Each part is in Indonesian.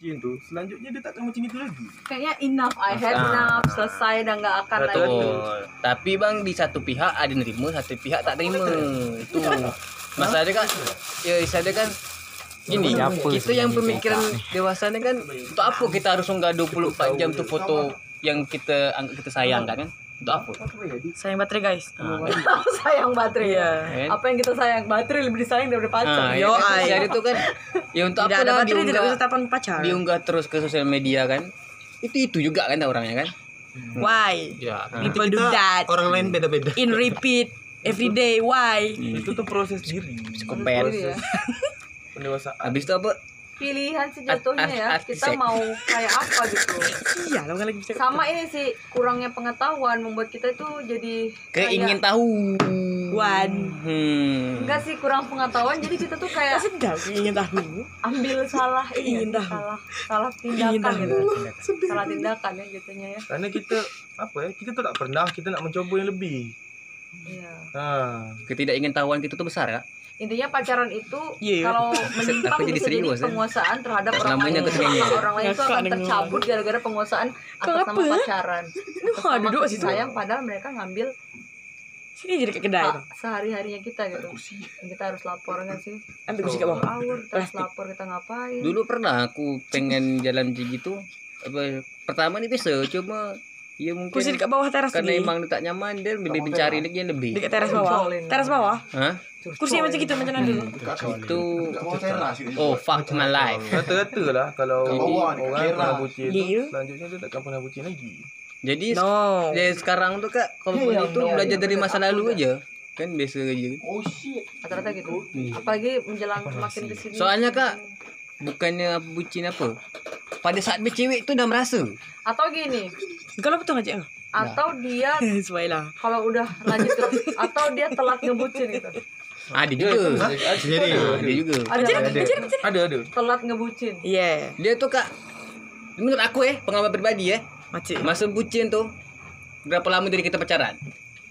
bucin tuh selanjutnya dia takkan macam itu lagi Kayaknya enough, I had Ah. enough, selesai dan nggak akan lagi. Betul. Tapi bang di satu pihak ada nerima, satu pihak tak terima. Itu masalahnya kan, ya masalahnya kan ini Siapa kita yang pemikiran dewasa ni kan untuk apa kita harus unggah 24 jam tu foto yang kita anggap kita sayang kan kan? Sayang baterai guys. Ha, sayang baterai ya. kan? Apa yang kita sayang? Baterai lebih disayang daripada pacar. Ah, Yo, ya, kan? Jadi tu kan ya untuk Tidak apa ada lah baterai tidak bisa diunggah, telepon pacar. diunggah terus ke sosial media kan? Itu itu juga kan orangnya kan? Why? Ya, People do that. orang lain beda-beda. In repeat every day. Why? itu tuh proses diri Psikopat. Iya. pendewasaan Habis tu apa? Pilihan sejatuhnya ya. Kita mau kayak apa gitu. Iya, lo lagi bisa. Sama ini sih kurangnya pengetahuan membuat kita itu jadi Keingin kayak- tahu. Wan. Hmm. enggak sih kurang pengetahuan jadi kita tuh kayak Sedap ingin tahu. ambil salah Ingin tahu. salah salah Ingin tindakan tahu. gitu salah tindakan ya jatuhnya ya karena kita apa ya kita tuh tak pernah kita nak mencoba yang lebih iya ha Ketidakingin-tahuan kita tuh besar ya. Intinya pacaran itu Iya. kalau menyimpang bisa jadi serius, ya. penguasaan terhadap orang lain orang lain itu akan tercabut gara-gara penguasaan atas nama pacaran atas nama duduk kasih situ. sayang padahal mereka ngambil Sini jadi kayak kedai. hak sehari-harinya kita gitu kita harus lapor kan sih Ambil kursi bawah. awur kita harus Plastik. lapor kita ngapain Dulu pernah aku pengen jalan gitu. Apa pertama ni biasa cuma ya mungkin Kursi dekat bawah teras karena lagi. emang dia tak nyaman dia lebih mencari lagi yang lebih. Dekat teras bawah. Teras bawah. Hah? Kursi yang macam gitu macam mana dulu? Itu oh fuck my life. rata-rata lah kalau orang pernah bucin tu Iya. selanjutnya dia takkan pernah bucin lagi Jadi No. dari sekarang tuh kak kalau Iya, itu iya, belajar iya, dari masa lalu aja kan biasa aja. Oh shit. rata-rata gitu apalagi menjelang semakin kesini Soalnya kak bukannya bucin apa? Pada saat bercewek tu dah merasa. atau gini Kalau betul ngajak kau. atau dia kalau udah lanjut terus atau dia telat ngebucin gitu. Ada. Juga. Jadi, Ada juga. ada. Ada. Ada. Ada telat ngebucin. Yeah. Dia tuh kak menurut aku eh pengalaman pribadi eh Macam. masa bucin tuh berapa lama dari kita pacaran?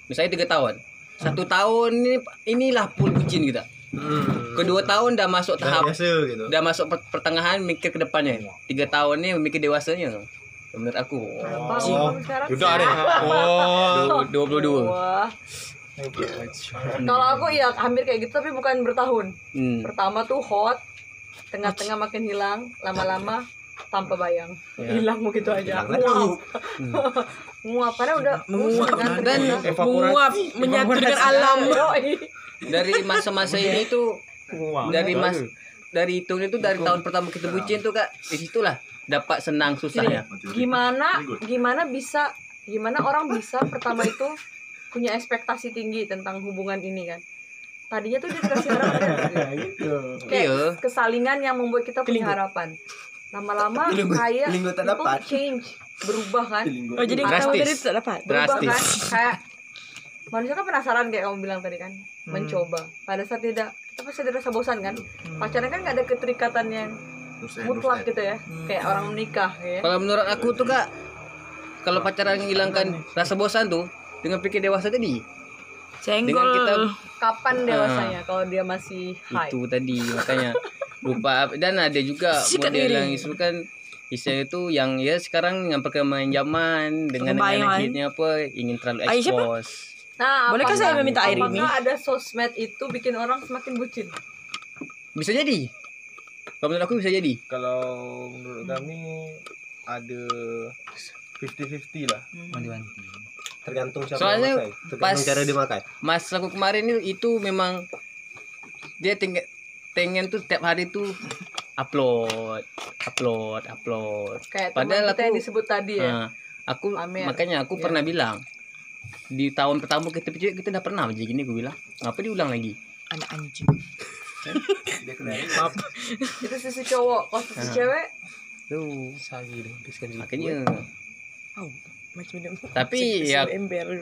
Misalnya tiga tahun. Satu tahun ini inilah full bucin kita. Hmm. kedua tahun dah masuk tahap biasa gitu. dah masuk per- pertengahan mikir ke depannya. Tiga tahun ni mikir dewasanya menurut aku Oh, Udah deh. Oh. dua puluh dua. Kalau aku ya hampir kayak gitu tapi bukan bertahun. hmm. Pertama tuh hot, tengah-tengah makin hilang, lama-lama tanpa bayang. Ya. Hilang begitu aja. Nguap. Nguap karena udah Menguap dan Menguap menyatu dengan alam. Dari masa-masa ini tuh dari mas dari itu itu dari tahun pertama kita bucin tuh kak di situlah dapat senang susahnya Gimana gimana bisa gimana orang bisa pertama itu punya ekspektasi tinggi tentang hubungan ini kan. Tadinya tuh dia dikasih harapan kayak iya kesalingan yang membuat kita punya harapan. Lama-lama kayak linggo tak people dapat. change, berubah kan? Oh jadi Drastis. tadi tak dapat. Berubah Drastis. kan? Kayak manusia kan penasaran kayak kamu bilang tadi kan, mencoba. Pada saat tidak, kita pasti ada rasa bosan kan? Pacaran kan gak ada keterikatan yang mutlak gitu ya, kayak orang menikah ya. Kalau menurut aku tuh kak, kalau pacaran menghilangkan rasa bosan tuh dengan pikir dewasa tadi, Senggol. Dengan kita- Kapan dewasanya kalau dia masih high? itu tadi makanya lupa dan ada juga Sikat model yang isu kan isu itu yang ya sekarang dengan perkembangan zaman dengan hidnya apa ingin terlalu Ah, siapa? expose. Nah, Bolehkah apakah- saya meminta air ini? Apakah ada sosmed itu bikin orang semakin bucin? Bisa jadi. Kalau menurut aku bisa jadi. kalau menurut kami ada 50-50 lah Tergantung siapa Soalnya yang makai. Tergantung cara dia makai. Mas aku kemarin itu, itu memang dia tinggal pengen tuh tiap hari tuh upload, upload, upload. Kayak Padahal kita yang aku- disebut tadi ya. Nah, aku Pamer. makanya aku Iya. pernah bilang di tahun pertama kita kita udah pernah macam gini aku bilang. Ngapa diulang lagi? Anak anjing. Itu sisi cowok, kalau sisi Ah. cewek Tuh. Sagi deh. Habiskan. Makanya Au. Macam? Tapi ya-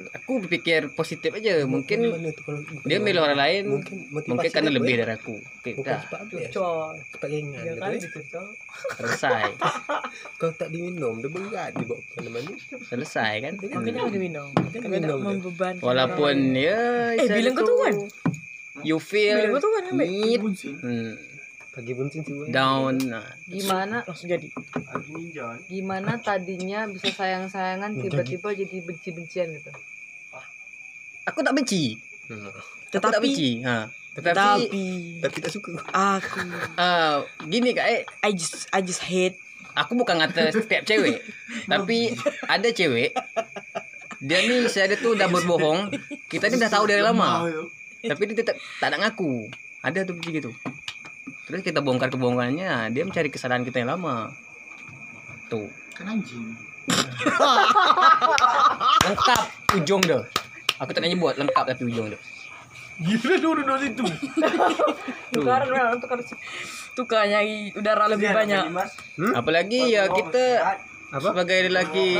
aku berpikir positif aja. Mungkin dia milih orang lain Mungkin mungkin karena lebih dari aku. Coy. Cepat gengan Ya gitu kan eh. gitu selesai. Kalau tak diminum, dia berat dibawa ke mana-mana. Selesai kan? Makanya ada minum. Kan Kena minum dia. membebankan. Walaupun ya Eh, bilang kau tu kan? You feel tu kan bucin hmm. Lagi sih gue. down nah, Gimana? Langsung jadi. Gimana tadinya bisa sayang-sayangan tiba-tiba jadi benci-bencian gitu. aku tak benci. Aku tak Tetapi benci ha. tetapi tapi Tapi tak suka. aku. Ah, gini kak eh, I just I just hate. Aku bukan ngata setiap cewek tapi ada cewek dia ni saya ada tuh dah berbohong kita ni dah tahu dari lama tapi dia tetap tak nak ngaku. Ada tuh macam gitu. Terus kita bongkar kebohongannya dia mencari kesalahan kita yang lama. Tuh. Kan anjing. lengkap ujung dia. Aku tak nak nyebut lengkap tapi ujung dia. Gila dulu dulu situ. Tukar memang tukar. Tukar nyari udara lebih banyak. apalagi ya kita Apa? sebagai lelaki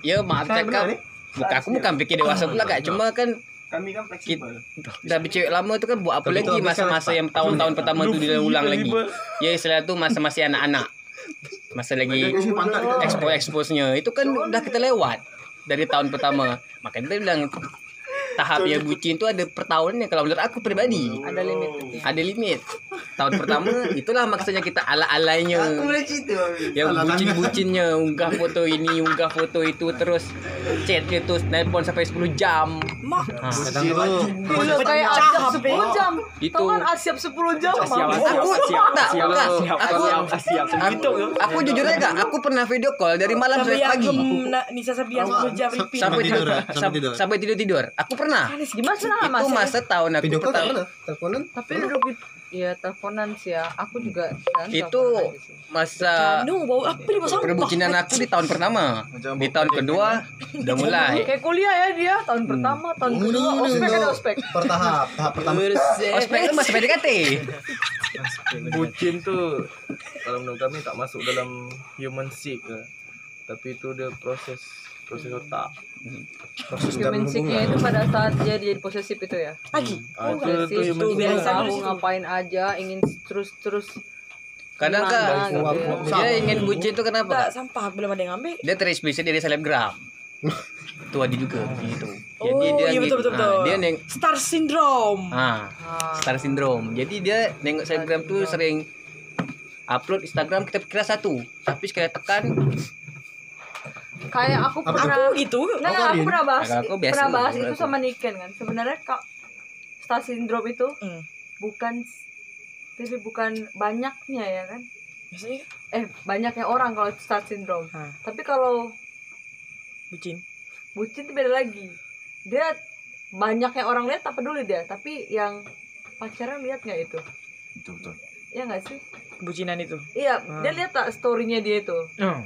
ya maaf cakap. bukan aku bukan fikir dewasa pula kak. Cuma kan Kami kan fleksibel. dah bercewek lama tu kan buat apa Tapi lagi habiskan masa-masa yang tahun-tahun pertama tu dia ulang lagi? ya istilah tu masa masih anak-anak. Masa lagi exposenya itu kan dah kita lewat dari tahun pertama. Makanya dia bilang tahap yang bucin tu ada pertahunannya kalau menurut aku pribadi ada limit nanti. ada limit. Tahun pertama itulah maksudnya kita ala-alainya. Yang bucin-bucinnya. Unggah foto ini unggah foto itu terus chat itu nelpon sampai 10 jam. Mak, ha. Kadang tu Gila kayak asiap 10 jam. Itu. Kan asiap 10 jam. aku tak aku aku, aku jujur aja aku pernah video call dari malam sampai pagi. Nisa Sabian 10 jam sampai tidur, tidur? Sampai sampai tidur. sampai tidur aku pernah Gimana sih itu mas? masa tahun aku video call tak pertama? Teleponan? Tapi duduk di ya teleponan sih ya. Aku juga kan, itu masa Anu bau apa di pasang perbucinan aku di tahun pertama di tahun kedua udah mulai Kayak kuliah ya dia tahun pertama, tahun kedua, ospek ada ospek. Pertahap, tahap pertama. ospek itu masih PDKT Bucin tu kalau menurut kami tak masuk dalam human sick ke. Tapi itu dia proses proses otak. Proses Human sicknya itu pada saat dia jadi posesif itu ya. lagi. Ah, Oh, itu Itu sick. biasa. tahu ngapain aja, ingin terus-terus kadang gimana kan gitu ya. dia ingin bucin itu Tak kenapa sampah belum ada yang ambil. dia terinspirasi dari selebgram itu ada juga gitu Oh, jadi dia iya, betul, betul, ah, betul. dia neng Star syndrome. ah Ah. star syndrome jadi dia nengok selebgram tuh sering upload Instagram kita kira satu tapi sekali tekan Kayak aku Apa pernah Aku gitu. Nah, nah, aku pernah bahas, Aku biasa pernah bahas itu sama Niken kan. Sebenarnya kak star syndrome itu Hmm. bukan tapi bukan banyaknya ya kan. Biasanya Eh, banyaknya orang kalau star syndrome. Hah. Tapi kalau bucin. bucin itu beda lagi. Dia banyaknya orang lihat tak peduli dia, tapi yang pacaran lihat nggak itu? Betul betul. Iya nggak sih? Bucinan itu. Iya, Ah. dia lihat tak storynya dia itu. Hmm.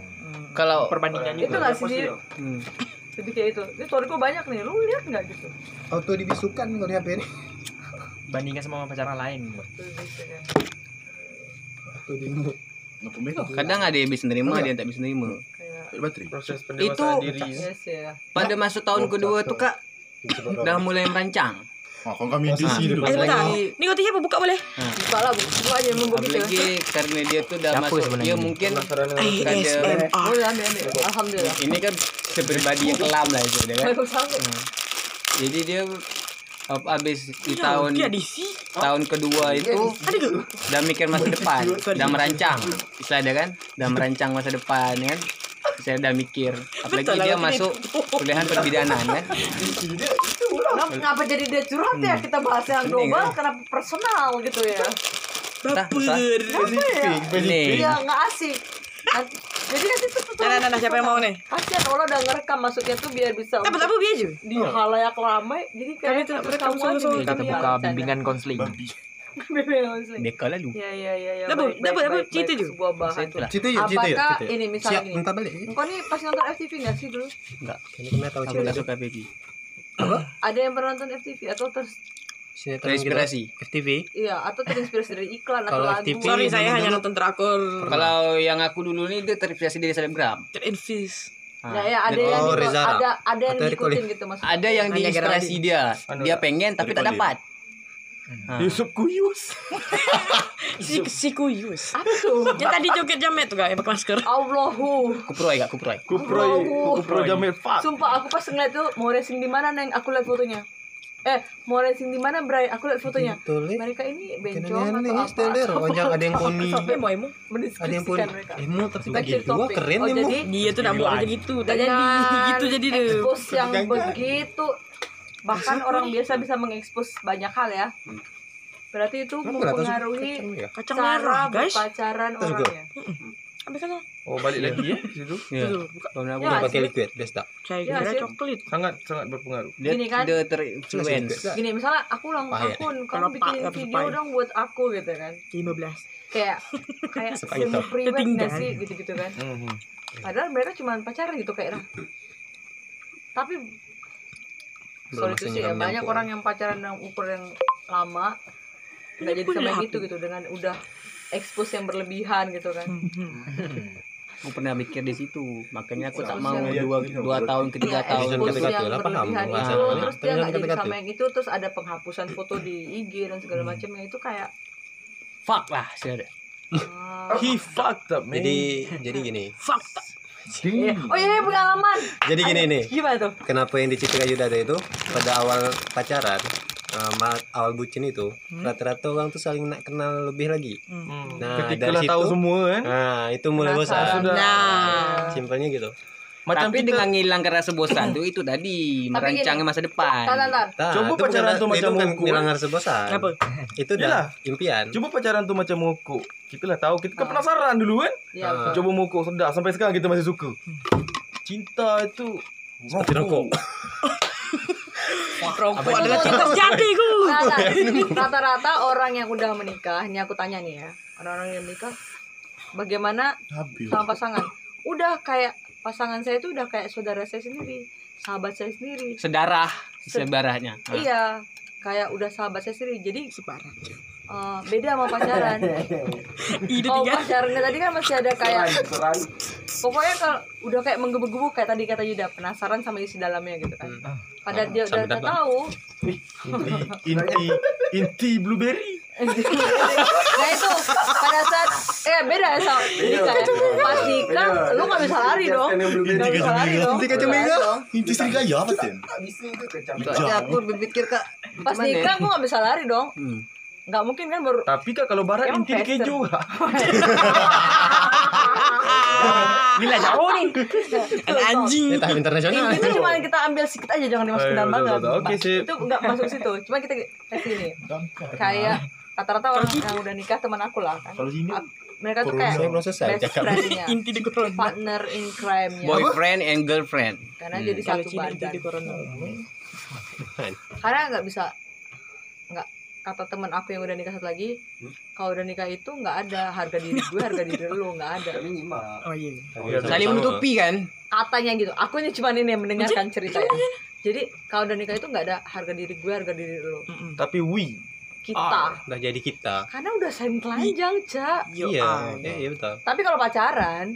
Kalau Perbandingan Itu nggak sih dia? hmm, Jadi kayak itu. Ini storyku banyak nih, lu lihat nggak gitu? Auto dibisukan kalau di HP ni. bandingkan sama pacaran lain kan. Auto di kadang ada yang bisa nerima ada yang tak bisa nerima Kayak Proses pendewasaan Itu- diri. yes ya. pada masa tahun kedua tuh kak dah mulai merancang Oh, kalau kami Posisi DC dulu. Eh, sebentar. Apalagi- Ni kau tiap buka boleh? Buka lah, buka aja memang begitu. apalagi karena dia tuh dah Siapa masuk dia ini? mungkin Penasaran dengan Kan dia- ASMR. Boleh ambil ambil. Alhamdulillah. ini kan sepribadi yang kelam lah itu dia kan Waalaikumsalam. jadi dia ab- abis di Ya, tahun tahun kedua itu Ada ke? dah mikir masa depan dah merancang istilah dia kan dah merancang masa depan kan saya dah mikir apalagi Betul dia masuk kuliahan perbidanan kan Kenapa, jadi dia curhat ya? Kita bahas yang global, kan? kenapa personal gitu ya? Baper. Kenapa ya? Iya, nggak asik. Nanti- Jadi nanti tuh tuh- Nah, nah, nah, nah, siapa yang mau nih? Kasian Allah udah ngerekam masuknya tuh biar bisa Apa untuk tapi biar aja. di halayak ramai. Jadi kayak Kami tetap terus rekam nih, kita buka bimbingan konseling Bimbingan konseling. beka lalu Ya ya ya ya. Dapat- dapat- dapat baik. juga. Sebuah saya bahan. Cerita yuk, cerita yuk, Apakah ini misalnya Siap, gini? minta balik. Engkau nih pasti nonton FTV nggak sih dulu? enggak kena tahu tak suka baby Ada yang pernah nonton FTV atau ter Sinetron terinspirasi kita. FTV. iya atau terinspirasi dari iklan atau Kalau lagu? FTV Sorry, saya dulu- hanya dulu- nonton drakor. kalau yang aku dulu nih dia terinspirasi dari selebgram Terinfis. Ah, Ya, ya ada yang Oh, di- Reza Arab. ada ada yang Atau diikutin gitu maksudnya. ada yang diinspirasi dia dia pengen tapi tak dapat Ah. Yusuf Kuyus. Si si kuyus. Apa tuh? Yang tadi joget jamet tuh kak, yang pakai masker. Allahu. kuproy gak kuproy Kuproy, Allahu. Kupro Jamil Fat. Sumpah aku pas ngeliat tuh mau racing di mana neng aku lihat fotonya. eh mau racing di mana Bray aku lihat fotonya mereka ini bencong atau dia. apa Ojang ada yang poni. sampai Emo emo. Ada yang poni. Emo tapi Back gak to gitu. Wah, keren oh, emo. Dia tuh nak buat aja gitu. Tak jadi gitu jadi dia. expose yang begitu bahkan orang biasa bisa mengekspos banyak hal ya berarti itu sih? mempengaruhi Kacang ya? Kacang cara guys. berpacaran Terus orang ya kan. Oh balik lagi ya situ. Ya. Ya, buat Udah pakai liquid, tak. Saya Ya, kira sih. coklat. Sangat sangat berpengaruh. Dia, Gini kan? dia terinfluence. gini misalnya aku ulang tahun kamu Kalau bikin pak- video dong buat aku gitu kan 15. kayak kayak semi private nggak sih gitu gitu kan padahal mereka cuma pacaran gitu kayak tapi soal itu sih ya banyak nyampur. orang yang pacaran yang ukur yang lama nggak jadi happy. gitu gitu dengan udah expose yang berlebihan gitu kan Aku pernah mikir di situ. Makanya aku tak mau yang- dua, dua tahun ke tiga Iya, tahun. Kata-kata yang lah, paham berlebihan itu terus dia nggak jadi sama yang itu terus ada penghapusan foto di IG dan segala macamnya itu kayak Fuck lah. Saya ah, He fucked up. Jadi jadi gini. Fuck. tak. Iya. oh iya iya, pengalaman Jadi gini nih. gimana tuh Kenapa yang diceritakan Yuda tadi itu pada awal pacaran eh, ma- awal bucin itu rata-rata orang tuh saling nak kenal lebih lagi. Hmm. Nah, Ketika dari lah tahu situ- semua kan. Nah, itu mulai bosan. Nah. Simpelnya gitu. Macam Tapi kita dengan ngilangkan rasa bosan tuh itu tadi merancang masa depan. tar tar tar Nah, Coba itu pacaran bukan- tuh macam itu kan hukum. bilang harus bosan. Kenapa? Itu dah impian. Coba pacaran tuh macam mokok. Kita lah tahu kita kan Ah. penasaran dulu kan. ya Ah. Coba mokok sedap sampai sekarang kita masih suka. Cinta itu Seperti rokok. Rokok adalah cinta sejatiku. Nah, nah, rata-rata orang yang udah menikah ini aku tanya nih ya orang-orang yang menikah bagaimana sama pasangan udah kayak pasangan saya itu udah kayak saudara saya sendiri sahabat saya sendiri Sedarah, sebarahnya. Nah. iya kayak udah sahabat saya sendiri jadi Separah. eh, beda sama pacaran tiga. pacarannya tadi kan masih ada kayak pokoknya kalau udah kayak menggebu-gebu kayak tadi kata Yuda penasaran sama isi dalamnya gitu kan pada dia udah, sampai udah dapat. tahu inti inti blueberry. Nah itu pada saat eh beda ya sama nikah ya. pas nikah lu nggak bisa lari dong nggak bisa lari dong Inti kacang Nggak mega. lari dong. Inti serigaya apa tuh? Soalnya aku berpikir kak, pas ya? nikah gua nggak bisa lari dong Hmm. nggak mungkin kan baru Tapi kak kalau barat inti di keju. Gila jauh nih. Anjing. Ini tahap internasional. itu cuma kita ambil sedikit aja jangan dimasukin dalam betul, banget betul. Oke, sip. itu nggak masuk situ cuma kita ke sini kayak rata-rata orang yang udah nikah teman aku lah kan Kalau sini Ap- mereka tuh kayak Saya belum selesai best cakap. friend-nya Inti di corona. partner in crime-nya Boyfriend and girlfriend. karena Hmm. jadi satu Cina inti badan di corona. karena nggak bisa nggak kata teman aku yang udah nikah satu lagi kalau udah nikah itu nggak ada harga diri gue harga diri lu nggak ada Oh iya. Iya, Saling menutupi kan? katanya gitu aku ini cuma ini yang mendengarkan cerita ya jadi kalau udah nikah itu nggak ada harga diri gue harga diri lu Mm-mm. tapi we kita Udah jadi kita. karena udah saling telanjang cak Iya, ah. iya, iya betul. tapi kalau pacaran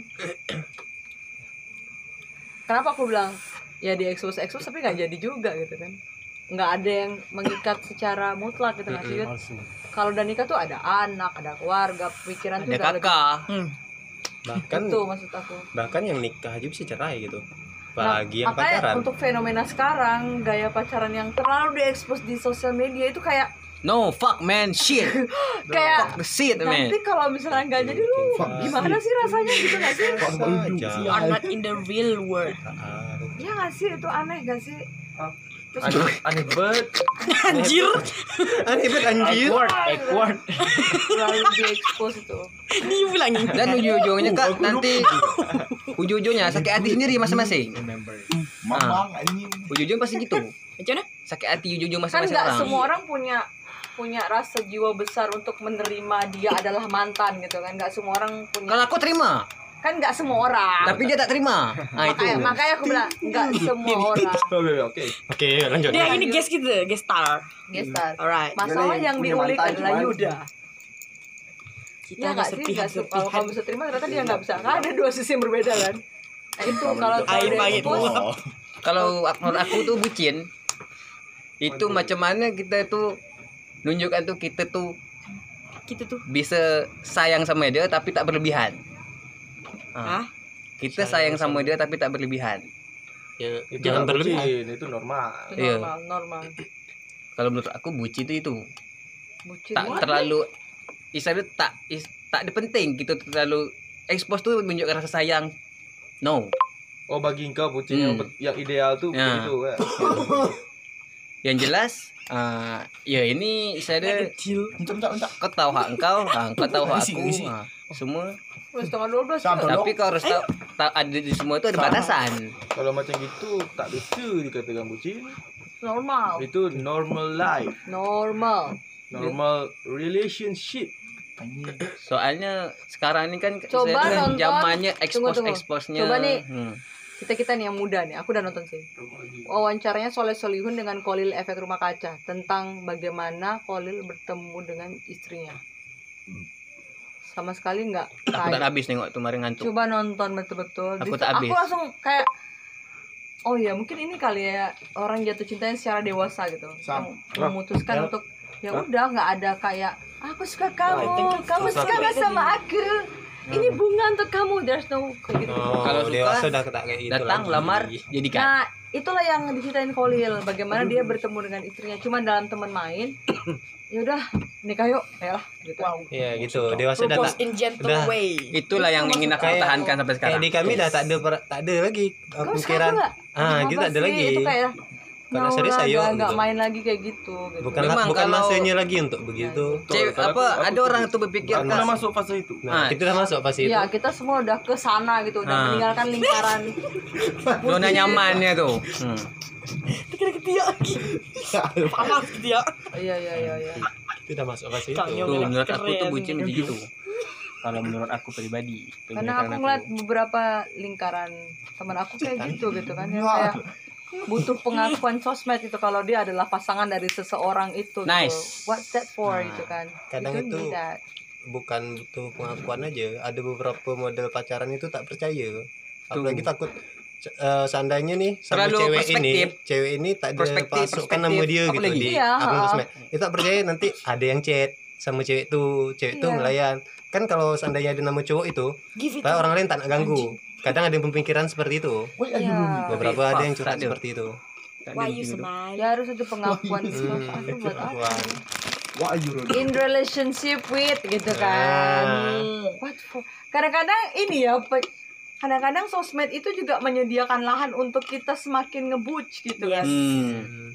kenapa aku bilang ya di expose expose tapi nggak jadi juga gitu kan nggak ada yang mengikat secara mutlak gitu nggak sih kalau udah nikah tuh ada anak ada keluarga pikiran tuh Ada lebih kakak. Hmm. Bahkan itu maksud aku bahkan yang nikah aja bisa cerai gitu. Nah, Apalagi yang makanya pacaran. untuk fenomena sekarang gaya pacaran yang terlalu diekspos di sosial media itu kayak No, fuck man, shit. kayak Fuck the shit man. nanti kalau misalnya nggak jadi lu gimana sih rasanya gitu nggak sih. You are not in the real world. Ah, Iya nggak sih itu aneh nggak sih terus aneh, aneh banget. Anjir. Aneh banget anjir. Awkward. terlalu diekspos itu Dia bilangin. Dan ujung-ujungnya kak nanti ujung-ujungnya sakit hati sendiri masing-masing. Mamang anjing. Ujung-ujung pasti gitu. Macam mana? Sakit hati ujung-ujung kan masing-masing orang. semua orang punya punya rasa jiwa besar untuk menerima dia adalah mantan gitu kan nggak semua orang punya Kalau aku terima, kan nggak semua orang tapi dia tak terima. Nah itu. makanya, makanya aku bilang nggak semua orang Oke, oke. Oke, lanjut. Dia ini guest kita, guest star. Gestar Alright. masalah yang diulik adalah Yuda Kita ya nggak sih nggak se- kalau kamu bisa terima ternyata dia nggak bisa kan ada dua sisi yang berbeda kan nah itu kalau Air kalau pahit. Oh. Kalau menurut aku tuh bucin itu macam mana kita tuh nunjukkan tuh kita tuh Kita tuh. bisa sayang sama dia tapi tak berlebihan. Ah, Hah? kita sayang sama dia tapi tak berlebihan. Ya, Itu jangan berlebihan. bucin, itu normal. itu Iya. normal normal kalau menurut aku bucin itu itu Bucin tak banget. terlalu istilahnya tak is, tak ada penting gitu terlalu expose tuh menunjukkan rasa sayang no Oh bagi engkau bucin yang Hmm. bet- yang ideal tuh Ya. begitu kan. yang jelas uh, ya ini Kecil. Bentar, bentar, bentar. kau tahu hak engkau ha, kau tahu hak aku ha, semua setengah dua belas Sabar. ke? tapi kau harus tahu ta- ada di semua itu ada Sama. batasan Kalau macam gitu tak bisa dikatakan bucin. Normal. Itu normal life, Normal. normal relationship. Soalnya sekarang ini kan Coba nonton. zamannya expose tunggu. expose-nya Coba nih. hmm. Kita kita nih yang muda nih. Aku udah nonton sih. Wawancaranya Soleh Solihun dengan Kolil efek rumah kaca tentang bagaimana Kolil bertemu dengan istrinya. Sama sekali nggak aku tak habis nengok tuh kemarin ngantuk Coba nonton betul-betul. Aku tak habis. Aku langsung kayak Oh ya mungkin ini kali ya orang jatuh cintanya secara dewasa gitu, Sam. yang memutuskan Ya. untuk ya udah nggak ada kayak aku suka kamu, Nah, kamu susah. suka nggak sama aku, ini bunga untuk kamu, there's no kayak gitu. Oh, Kalau dewasa udah tak kayak gitu datang lagi. lamar jadikan Nah, itulah yang diceritain Kolil, bagaimana dia bertemu dengan istrinya cuma dalam teman main. ya udah, nikah yuk, ya lah, gitu. Iya gitu. Dewasa udah Propose tak udah. way. itulah yang ingin aku Kayak- pertahankan sampai kayak sekarang di kami dah tak ada tak ada lagi pemikiran. Ah, kita ada sih? lagi. Itu kayak Mau serius, ayo, nggak- nggak gitu. main lagi kayak gitu. gitu. Bukan Memang bukan kalau- masanya lagi untuk begitu. Cewek Kalau apa aku- ada aku orang tuh- berpikir pernah masuk fase itu. Nah, Ah. kita udah masuk pasti itu. Iya, kita semua udah ke sana gitu, udah Ah. meninggalkan lingkaran. zona nyamannya tuh hmm. Kira ketiak. Panas ketiak. Iya, iya, iya, iya. Kita udah masuk pasti itu. Tuh menurut aku tuh bucin begitu Kalau menurut aku pribadi. Karena aku ngeliat beberapa lingkaran teman aku kayak gitu gitu kan, yang kayak butuh pengakuan sosmed itu kalau dia adalah pasangan dari seseorang itu. gitu. Nice. What's that for Nah, gitu kan? kadang itu- bukan butuh pengakuan aja ada beberapa model pacaran itu tak percaya apalagi takut c- eh, seandainya nih sama Terlalu cewek perspektif. ini cewek ini tak ada Perspektif, pasukan nama dia Apa gitu lagi? di Iya, akun ha. sosmed itu tak percaya nanti ada yang chat sama cewek tuh cewek tuh Iya. ngelayan kan kalau seandainya ada nama cowok itu orang lain tak nak ganggu kadang ada yang pemikiran seperti itu Iya. dulu. beberapa ada yang curhat seperti itu Why you smile? Ya harus ada pengakuan sosmed buat apa? pengakuan. Wah, ayo dulu. In relationship with gitu kan. Ah. What for? Kadang-kadang ini ya, pe- kadang-kadang sosmed itu juga menyediakan lahan untuk kita semakin ngebuc gitu kan. hmm.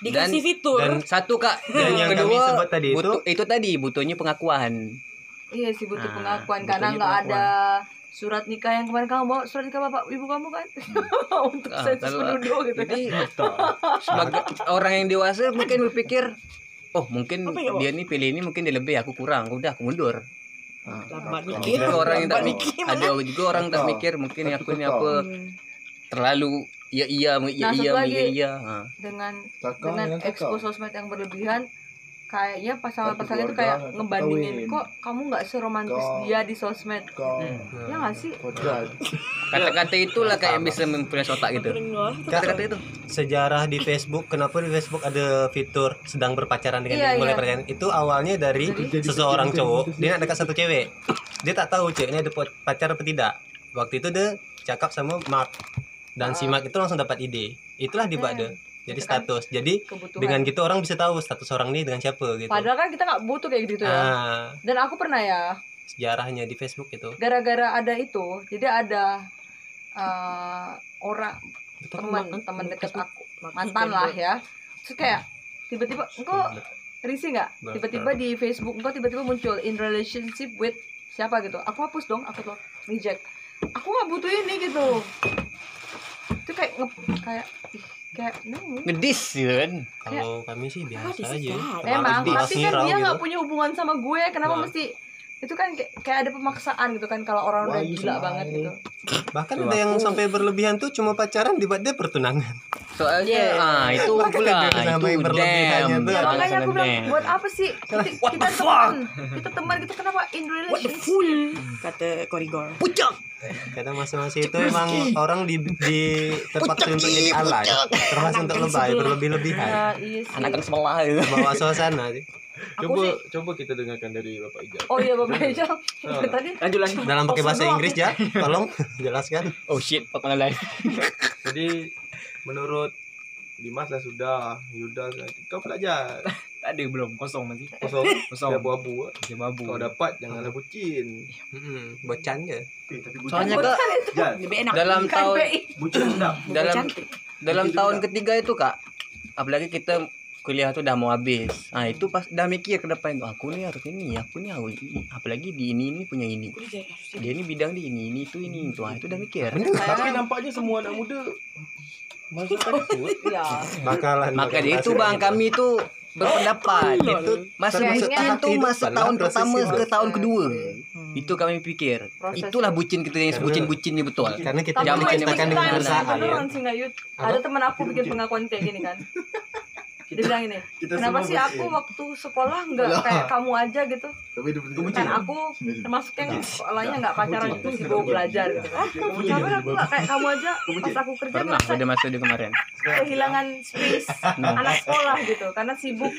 Dikasih Dan- fitur. dan satu kak Dan yang kami kedua sebut tadi itu- butuh, itu tadi butuhnya pengakuan Iya sih butuh Ah, pengakuan karena nggak ada surat nikah yang kemarin kamu bawa surat nikah bapak ibu kamu kan? Untuk Ah, sensus penduduk gitu kan. jadi sebagai orang yang dewasa mungkin berpikir oh mungkin Apa ya, dia nih pilih ini mungkin dia lebih aku kurang. Udah aku mundur. Lambat ada mikir. orang yang tak mikir. ada juga orang tak mikir mungkin aku ini apa Hmm. terlalu iya iya iya Nah, iya satu iya iya Ha. dengan dengan expose sosmed yang berlebihan kayaknya pasangan-pasangan itu kayak ngebandingin kawin. kok kamu nggak seromantis Kau- dia di sosmed? Kau ya nggak sih? kata-kata itulah kayak bisa mempunyai otak gitu. Kata-kata itu. sejarah di Facebook kenapa di Facebook ada fitur sedang berpacaran dengan Iya, dia mulai iya. pacaran? Itu awalnya dari seseorang cowok dia dekat satu cewek. Dia tak tahu ceweknya ada pacar apa tidak. Waktu itu dia cakap sama Mark dan si Mark itu langsung dapat ide. Itulah dibuat Hmm. Jadi Itu kan. status. Jadi kebutuhan. dengan gitu orang bisa tahu status orang ini dengan siapa gitu. Padahal kan kita nggak butuh kayak gitu ya. Ah. Dan aku pernah ya. Sejarahnya di Facebook itu gara-gara ada itu jadi ada eh, orang teman teman dekat aku. Mantan lah ya. Terus kayak tiba-tiba engkau risih nggak? Tiba-tiba di Facebook engkau tiba-tiba muncul in relationship with siapa? gitu. Aku hapus dong aku tuh reject. Aku nggak butuh ini gitu. Itu kayak kayak ih, kayak no ngedis gitu kan kalau kami sih biasa is aja. emang tapi kan dia gitu. nggak punya hubungan sama gue. Kenapa Nah. mesti itu kan kayak, kayak ada pemaksaan gitu kan kalau orang udah gila smile? banget gitu. Bahkan ada yang sampai berlebihan tuh cuma pacaran dibuat dia pertunangan. Soalnya ah itu pula dia itu berlebihannya tuh. Ya Iya, makanya aku bilang damn. buat apa sih? Kita, kita teman kita teman gitu kenapa in What the relationship? fool? Kata Korigor. kadang masa-masa itu emang orang di, di terpaksa untuk jadi alay terpaksa untuk lebay berlebih-lebihan. Ya iya sih. Anak kan sebelah bawa suasana sih. Coba sih- coba kita dengarkan dari Bapak Ijaz. oh iya bapak aja Ah. tadi Lanjut lanjut. dalam pakai bahasa. Inggris ya tolong jelaskan oh shit pak mana lain Jadi menurut Dimas lah sudah Yuda lah kau pelajar Tak ada belum, kosong masih. kosong Kosong. dia abu-abu lah. Dia babu. kau dapat janganlah bucin Hmm, bocan je. Eh, tapi bucin Soalnya kak Jal, Lebih enak. dalam tahun bucin dalam dalam tahun ketiga itu kak apalagi kita kuliah tuh udah mau habis. Ah itu pas dah mikir ke depan tuh aku nih harus ini aku nih harus ini apalagi di ini ini punya ini. Dia ini bidang di ini ini itu ini itu ah itu udah mikir. Tapi nampaknya semua anak muda Masa takut. Ya. Bakalan. maka dari itu bang kami itu berpendapat. Itu masih Kayaknya bucin kehidupan masa tahun pertama ke tahun kedua. Hmm. itu kami pikir. Proses itulah bucin kita yang sebutin bucin ini betul. Karena kita Tapi Jangan diciptakan time dengan beneran ya. Ada teman aku bikin pengakuan kayak gini kan. Dia bilang ini, Kita kenapa sih aku waktu sekolah nggak kayak kamu aja gitu? Kan aku termasuk yang sekolahnya nggak pacaran gitu, sibuk belajar gitu. Kan. Kenapa aku nggak kayak kamu aja? Pas aku kerja pernah ngerasa pada masa dia kemarin? Kehilangan space anak sekolah gitu karena sibuk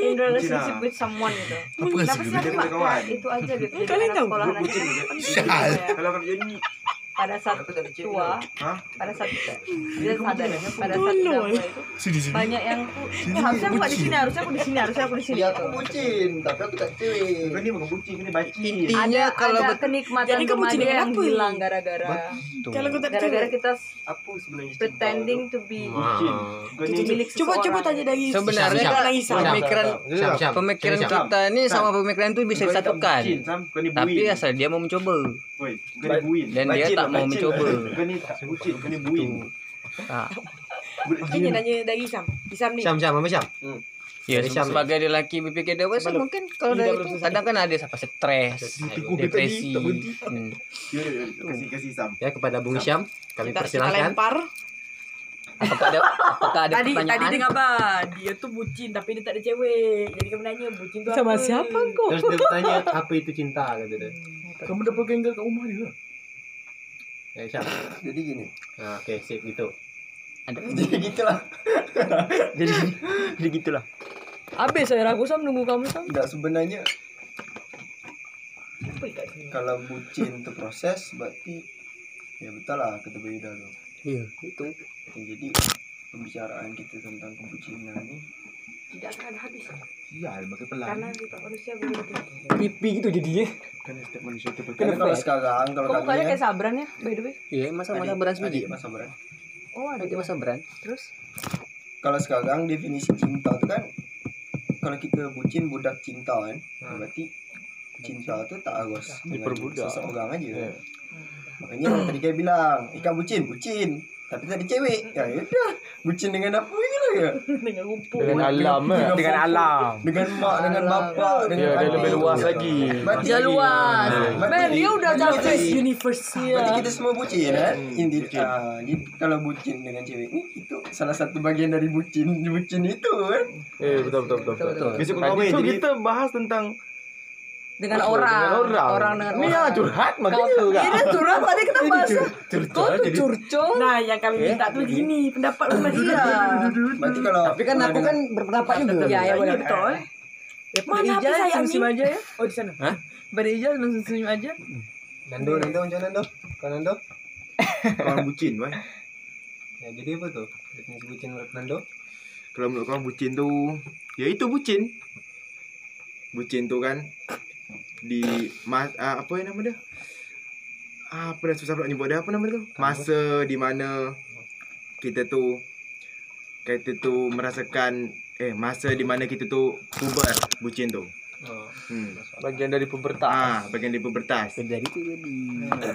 in relationship with someone gitu. Kenapa sih? aku nggak itu aja gitu? Jadi Kalian anak sekolah aja penting gitu ya. Kalau kerja ni pada saat tua pada saat dia sadar ya pada saat udah tua itu banyak yang eh, harusnya aku nggak di sini harusnya aku di sini harusnya aku di sini. Ya gitu. aku bucin, tapi aku tak cewek. Kau ni bukan bucin, kau ni baci. intinya ada kalau ada kenikmatan Jadi kamu yang kenapa? hilang gara-gara. Kalau gara-gara kita Apa sebenarnya pretending to be Bucin. Coba coba tanya dari Sebenarnya pemikiran pemikiran kita ini sama pemikiran itu bisa disatukan. tapi asal dia mau mencoba. Dan dia tak mau bacin mencoba Kau ni tak bucin, kau ni buin. Ah, Budak Tanya jin. nanya dari Syam. Syam ni. Syam, Syam, apa Syam? ya Dari Syam ni. sebagai lelaki berpikir dewasa mungkin kalau dari itu kadang kan ada apa stres dia depresi tadi. Hmm. Ya, ya, ya, Kasih, kasih Sam. Ya kepada Bung Syam, kami persilahkan. lempar. apakah ada apakah ada Tadi tadi pertanyaan dengar bah, dia tu bucin tapi dia tak ada cewek. Jadi kami nanya bucin tu sama apa? siapa kau Terus dia bertanya apa itu cinta kata dia. kamu dapat genggal kat rumah dia Ya Syam. Jadi gini. Nah, oke, sip gitu. ada Jadi gitulah. Jadi jadi gitulah. habis saya ragu sam nunggu kamu sam Enggak sebenarnya kalau bucin itu proses berarti ya betul lah kata Bayuda tu. iya itu Ya, jadi pembicaraan kita tentang kebucinan ni tidak akan habis Ya, makin pelan. karena kita manusia begitu Pipi gitu jadi ya. Kan setiap manusia tu Karena kalau sekarang? Kalau mukanya kan kayak sabran ya by the way. Iya masa masa beran sedikit masa beran. oh ada masa beran terus? Kalau sekarang definisi cinta tu kan kalau kita bucin budak cinta kan berarti cinta tu tak harus dengan Diperbudak. seseorang aja. Ya. Makanya tadi dia bilang, ikan bucin, bucin. Tapi tak ada cewek. Ya udah, bucin dengan apa je dengan rumput. Dengan alam eh Dengan alam. Dengan mak, dengan bapa, dengan ya dia lebih luas lagi. Berarti- dia luas. Man dia udah kita- universe Berarti kita semua bucin kan? Di- kalau bucin dengan cewek ni itu salah satu bagian dari bucin bucin itu kan. eh betul betul betul betul, Betul. Besok kau Tadi kahwin tu jadi kita bahas tentang dengan orang dengan orang orang dengan ni orang yang curhat Kau, makanya kan ini curhat tadi kita bahas kau tuh curcol Nah, yang kami minta tu gini, pendapat lu macam iya Berarti kalau tapi kan aku kan berpendapat juga ya ya boleh Iya, betul. ya Mana Ijaz sayang senyum aja ya Oh, di sana. Pada Ijaz langsung senyum aja Nando, Nando mana Nando? Kau Nando? kau bucin, weh. Ya, jadi apa tuh? Definisi bucin menurut Nando? Kalau menurut kau bucin tu Ya itu bucin Bucin tu kan Di mas, ah, Apa yang nama dia ah, Apa dah susah pula nyebut dia Apa nama dia tu Masa di mana Kita tu Kita tu merasakan Eh masa di mana kita tu Puber Bucin tu Oh. hmm. bagian dari pubertas Ah, bagian di pubertas dari itu jadi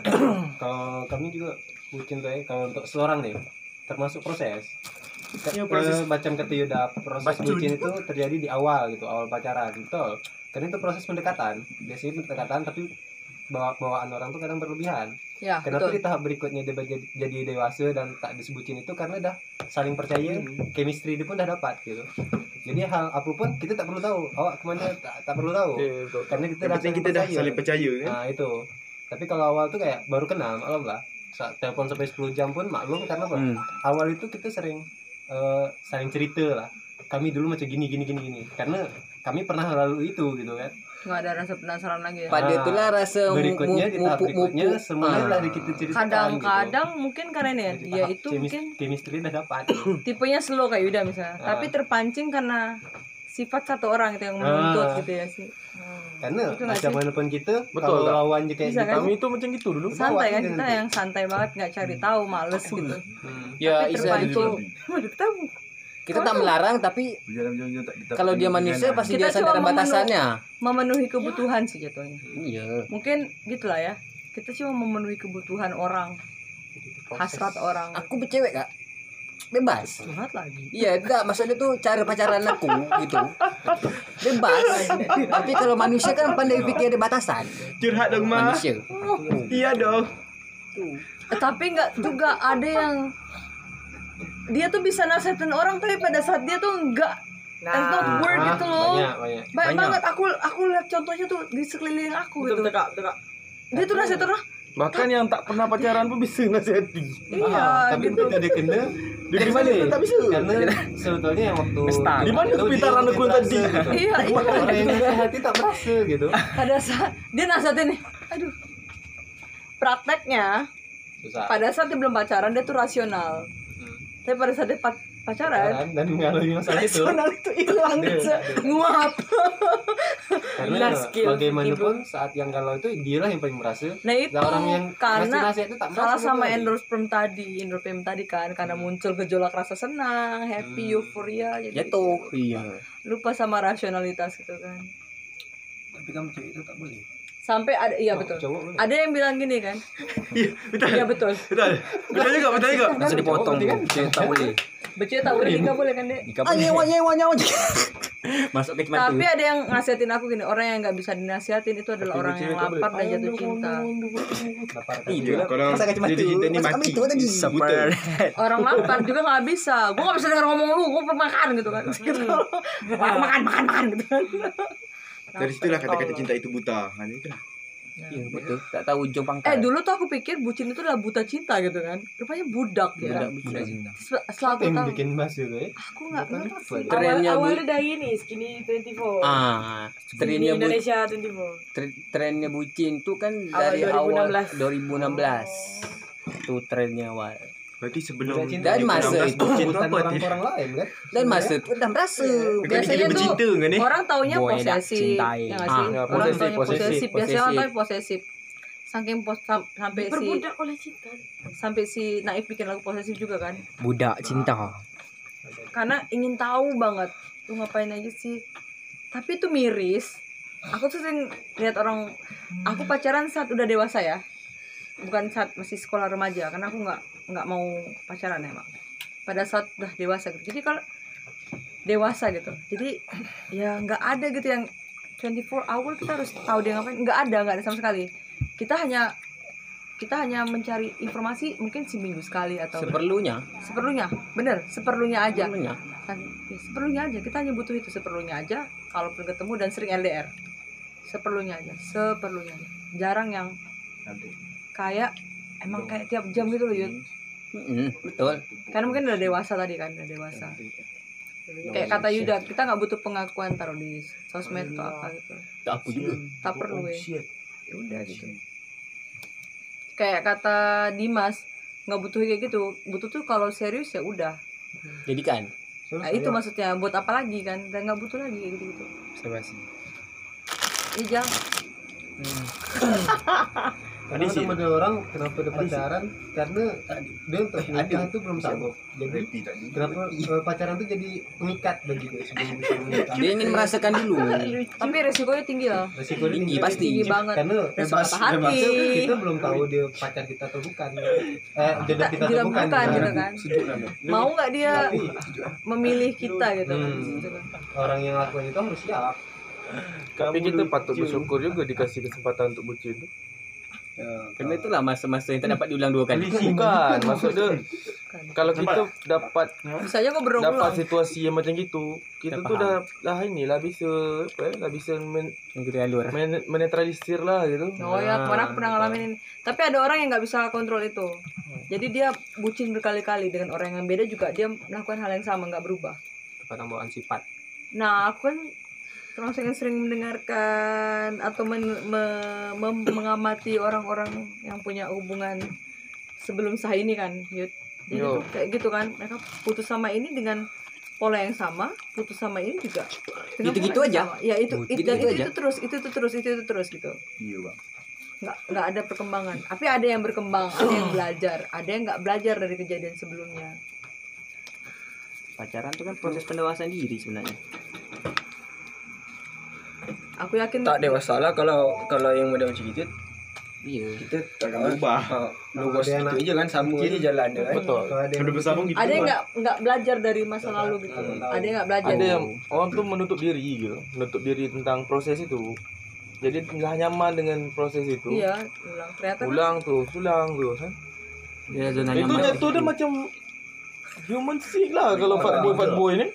kalau kami juga bucin tuh ya, kalau untuk seorang nih termasuk proses. Ya, proses proses. macam kata Yuda, proses Bacun. bucin itu terjadi di awal gitu, awal pacaran, betul. Karena itu proses pendekatan, biasanya pendekatan tapi bawa bawaan orang tuh kadang berlebihan. ya Kenapa betul di tahap berikutnya dia jadi, dewasa dan tak disebutin itu karena dah saling percaya, chemistry dia pun dah dapat gitu. Jadi hal apa pun kita tak perlu tahu, awak ke mana tak, tak perlu tahu. ya betul Karena kita dah saling kita dah percaya. saling percaya kan Nah itu. Tapi kalau awal tuh kayak baru kenal, maklum lah. Saat telepon sampai 10 jam pun maklum karena apa? Hmm. Awal itu kita sering eh, saling cerita lah. Kami dulu macam gini gini gini gini. Karena kami pernah lalu itu gitu kan. nggak ada rasa penasaran lagi ya pada itulah rasa berikutnya mupuk berikutnya mupuk semuanya Ah. dari kita ceritakan kadang-kadang mungkin karena ini ya gitu. dia itu Chemis- mungkin chemistry udah dapat tipenya slow kayak Yuda misalnya Ah. tapi terpancing karena sifat satu orang itu yang menuntut gitu ya sih karena Itu macam mana pun kita Betul kalau lawan kayak Bisa gitu kan? Kami itu macam gitu dulu. santai kan Bawa kita yang santai banget nggak cari tahu males gitu ya tapi itu terpancing Waduh, ketemu kita tak melarang tapi kalau dia manusia pasti Kita dia sadar batasannya memenuhi kebutuhan sih jatuhnya iya mungkin gitulah ya kita cuma memenuhi kebutuhan orang hasrat orang aku bercewek kak bebas banget lagi Iya, enggak, maksudnya tuh cara pacaran aku gitu. Bebas. Tapi kalau manusia kan pandai pikir ada batasan. Curhat dong, Ma. Manusia. Iya dong. Eh, tapi nggak juga ada yang dia tuh bisa nasihatin orang tapi pada saat dia tuh enggak Nah, it's not word Ah, gitu loh banyak banyak banyak, Banyak. banget aku aku lihat contohnya tuh di sekeliling aku betul gitu betul betul kak. dia tuh nasihatin orang Bahkan yang tak pernah pacaran pun bisa nasihati. iya tapi gitu kita ada kena Dia di mana? Tak bisa. karena sebetulnya yang waktu Di mana kepintaran dia aku merasa tadi? gitu. iya iya orang yang nasihati tak merasa gitu pada saat dia nasihatin nih aduh prakteknya susah pada saat dia belum pacaran dia tuh rasional tapi pada saat dia pa- pacaran dan mengalami masalah itu rasional itu hilang nguap karena Hilang skill bagaimanapun saat yang galau itu dia lah yang paling merasa nah itu Lah orang yang karena itu tak salah sama tadi. endorphem tadi endorphem tadi kan karena muncul gejolak rasa senang happy Hmm. euforia jadi Jatuh. Iya. lupa sama rasionalitas gitu kan Tapi kamu cewek itu tak boleh. Sampai ada iya betul cowok ada yang bilang gini kan Iya, betul. iya betul Betul. Betul juga, betul juga. Langsung dipotong. Cewek tak boleh. Becek tak boleh nikah boleh kan dek boleh. Nyewa nyewa nyewa. Masuk ke cuma tapi ada yang nasihatin aku gini orang yang nggak bisa dinasihatin itu adalah orang yang lapar dan jatuh cinta Lapar kan. Iya lah. Kalau jatuh cinta mati. itu tadi. Betul. orang lapar juga nggak bisa gue nggak bisa dengar ngomong lu gue makan gitu kan gitu makan makan makan makan gitu kan Dari situlah kata-kata cinta itu buta. Ha ni kan. Iya betul. Tak tahu ujung pangkal. eh dulu tuh aku pikir bucin itu adalah buta cinta gitu kan rupanya budak ya Budak budak cinta. Sel- setelah Apa aku yang tahu bikin bahas itu ya? aku nggak. Awal, Trennya bu- awalnya dari ini skinny 24. Ah, trennya bu Indonesia 24. tre- trennya bucin tuh kan Awal dari awal 2016. 2016. Tuh trennya awal. Berarti sebelum cinta. Dan masa 2016 itu Bukan apa? orang-orang lain kan? Dan masa itu merasa. Bukan Biasanya tuh bercinta kan ni? orang taunya Boy, posesif cintai. ya Ah, ya, orang posesif, taunya posesif, posesif biasanya orang posesif. taunya posesif saking pos sam- sampai si oleh cinta. sampai si Naif bikin lagu posesif juga kan Budak cinta. karena ingin tahu banget lu ngapain aja sih tapi itu miris aku tuh sering lihat orang aku pacaran saat udah dewasa ya bukan saat masih sekolah remaja karena aku nggak nggak mau pacaran ya mak? Pada saat udah dewasa gitu. Jadi kalau dewasa gitu jadi ya nggak ada gitu yang 24 hour kita harus tahu dia ngapain. Nggak ada nggak ada sama sekali. Kita hanya kita hanya mencari informasi mungkin seminggu sekali atau Seperlunya. seperlunya bener seperlunya aja. Seperlunya. Kan, ya, seperlunya aja. Kita hanya butuh itu seperlunya aja. Kalaupun ketemu dan sering LDR seperlunya aja seperlunya aja. Jarang yang kayak emang kayak tiap jam gitu loh Yud. Mm, betul. karena mungkin udah dewasa tadi kan udah dewasa. Kayak kata Yuda kita nggak butuh pengakuan taruh di sosmed atau apa gitu. Tak aku juga. tak perlu ya ya udah gitu. kayak kata Dimas nggak butuh kayak gitu. Butuh tuh kalau serius ya udah. Jadikan. nah itu maksudnya buat apa lagi kan? Dan nggak butuh lagi kayak gitu gitu Observasi. Iya jangan Kadang ada model orang kenapa dia pacaran karena dia untuk menikah itu belum sanggup. Jadi kenapa eh, pacaran tuh jadi pengikat bagi dia sebelum bisa menikah. Dia ingin merasakan dulu. tapi resikonya tinggi lah Resiko dia Tinggi, pasti. tinggi banget Karena Resiko bebas, hati. kita belum tahu dia pacar kita atau bukan. Eh jodoh kita atau bukan. bukan gitu Nah, kan mau nggak dia memilih kita gitu kan Hmm. Gitu kan. orang yang lakukan itu harus siap. Tapi kita patut bersyukur juga dikasih kesempatan untuk bucin tu. Karena itulah masa-masa yang tak dapat diulang dua kali. Bukan, maksud dia kalau kita dapat bisa aja kok berulang dapat situasi yang macam gitu, kita Kita tu dah dah inilah bisa apa ya, dah bisa men, kita alur. men, menetralisir lah gitu. Oh ya, kemarin aku pernah ngalamin ini. Tapi ada orang yang nggak bisa kontrol itu. Jadi dia bucin berkali-kali dengan orang yang beda juga dia melakukan hal yang sama nggak berubah. Tempat bawaan sifat. Nah aku kan termasuk yang sering mendengarkan atau men- me- mem- mengamati orang-orang yang punya hubungan sebelum sah ini kan Yud jadi Yo. tuh kayak gitu kan mereka putus sama ini dengan pola yang sama putus sama ini juga pola yang aja. sama. ya itu Oh, it- dan gitu-gitu itu, aja. itu terus itu itu terus itu itu terus gitu Iya bang. nggak nggak ada perkembangan tapi ada yang berkembang ada yang belajar ada yang nggak belajar dari kejadian sebelumnya Pacaran itu kan proses pendewasaan diri sebenarnya. Aku yakin Tak dewasa lah kalau kalau yang muda macam gitu. Iya. Kita tak akan Berubah. Ah, Logos Ada itu aja kan sama aja jalan dia kan. betul. Ada Udah pun gitu. ada yang nggak belajar dari masa lalu gitu? Ada yang nggak belajar? Ada yang orang tuh menutup diri gitu. Menutup diri tentang proses itu. Jadi nggak nyaman dengan proses itu. Iya ulang. Ternyata kan? Ulang terus ulang terus kan? Ya zona itu nyaman. jatuh dia macam human sick lah kalau fuckboy fuckboy ni.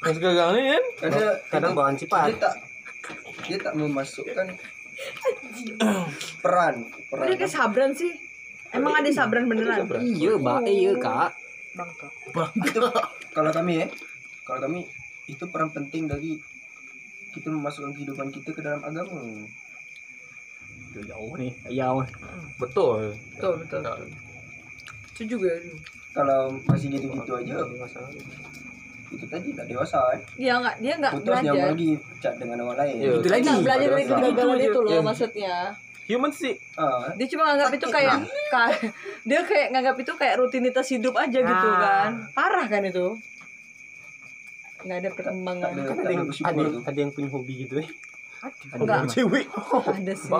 Yang sekarang ni kan? Ada kadang bawaan dia cepat tak dia tak memasukkan peran peran dia kayak sabran sih. Emang ada sabran beneran? Iya, Mbak. Eh, iya, Kak. bangka itu kalau kami ya kalau kami itu peran penting dari kita memasukkan kehidupan kita ke dalam agama. Jauh nih. Jauh. betul. Betul betul setuju gue kalau masih gitu-gitu aja itu tadi tak dewasa kan dia nggak dia nggak putus dia belajar. lagi chat dengan orang lain. Iya. Itu lagi. nggak belajar dari kegagalan itu loh Iya. maksudnya. Human sick ah. Dia cuma nganggap itu kayak ka- dia kayak nganggap itu kayak rutinitas hidup aja gitu kan. Parah kan itu. Nggak ada perkembangan. Ada kan ada yang ada ada, yang- tuh ada yang punya hobi gitu eh Enggak. cewek ada sih.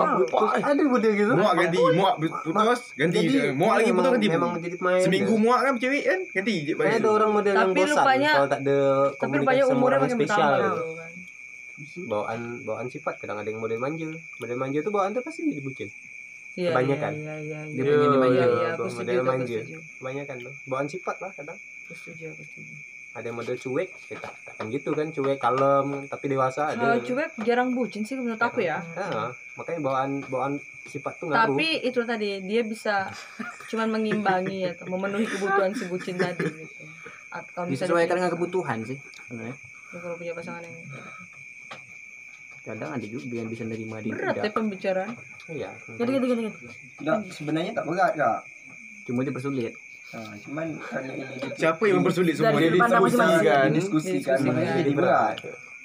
Ada model gitu Muak ganti, muak. Putus, ganti. Muak lagi putus ganti. memang jadi pemain Seminggu muak kan cewek kan, ganti ada orang model yang Tapi bosan rupanya- kalau tak ada komunikasi sama orang spesial. gitu. kan? Bawaan bawaan sifat kadang ada yang model manja. Model manja tuh bawaan tuh pasti jadi bucin. Iya, Kebanyakan. iya, iya, iya, Dia iya. dimanja. Iya, iya, aku setuju, model manja. kebanyakan tuh bawaan sifat lah kadang. Aku setuju, aku setuju. Ada yang model cuek ya tak, tak kan gitu kan cuek kalem tapi dewasa ada Kalau cuek jarang bucin sih menurut aku ya. Nah, makanya bawaan bawaan sifat tuh ngaruh Tapi itu tadi dia bisa cuman mengimbangi atau memenuhi kebutuhan si bucin tadi gitu. Atau kalau misalnya Disesuaikan dengan kebutuhan sih. Sebenarnya. dia kalau punya pasangan yang Kadang ada juga yang bisa nerima dia berat ya pembicaraan. iya Gini gini gini. gini. Nggak, sebenarnya tak berat kak Cuma dia nah, cuman karena ini di- Siapa yang mempersulit semua Dari ni? pandang masing-masing. kan didiskusikan Didiskusikan. makanya jadi berat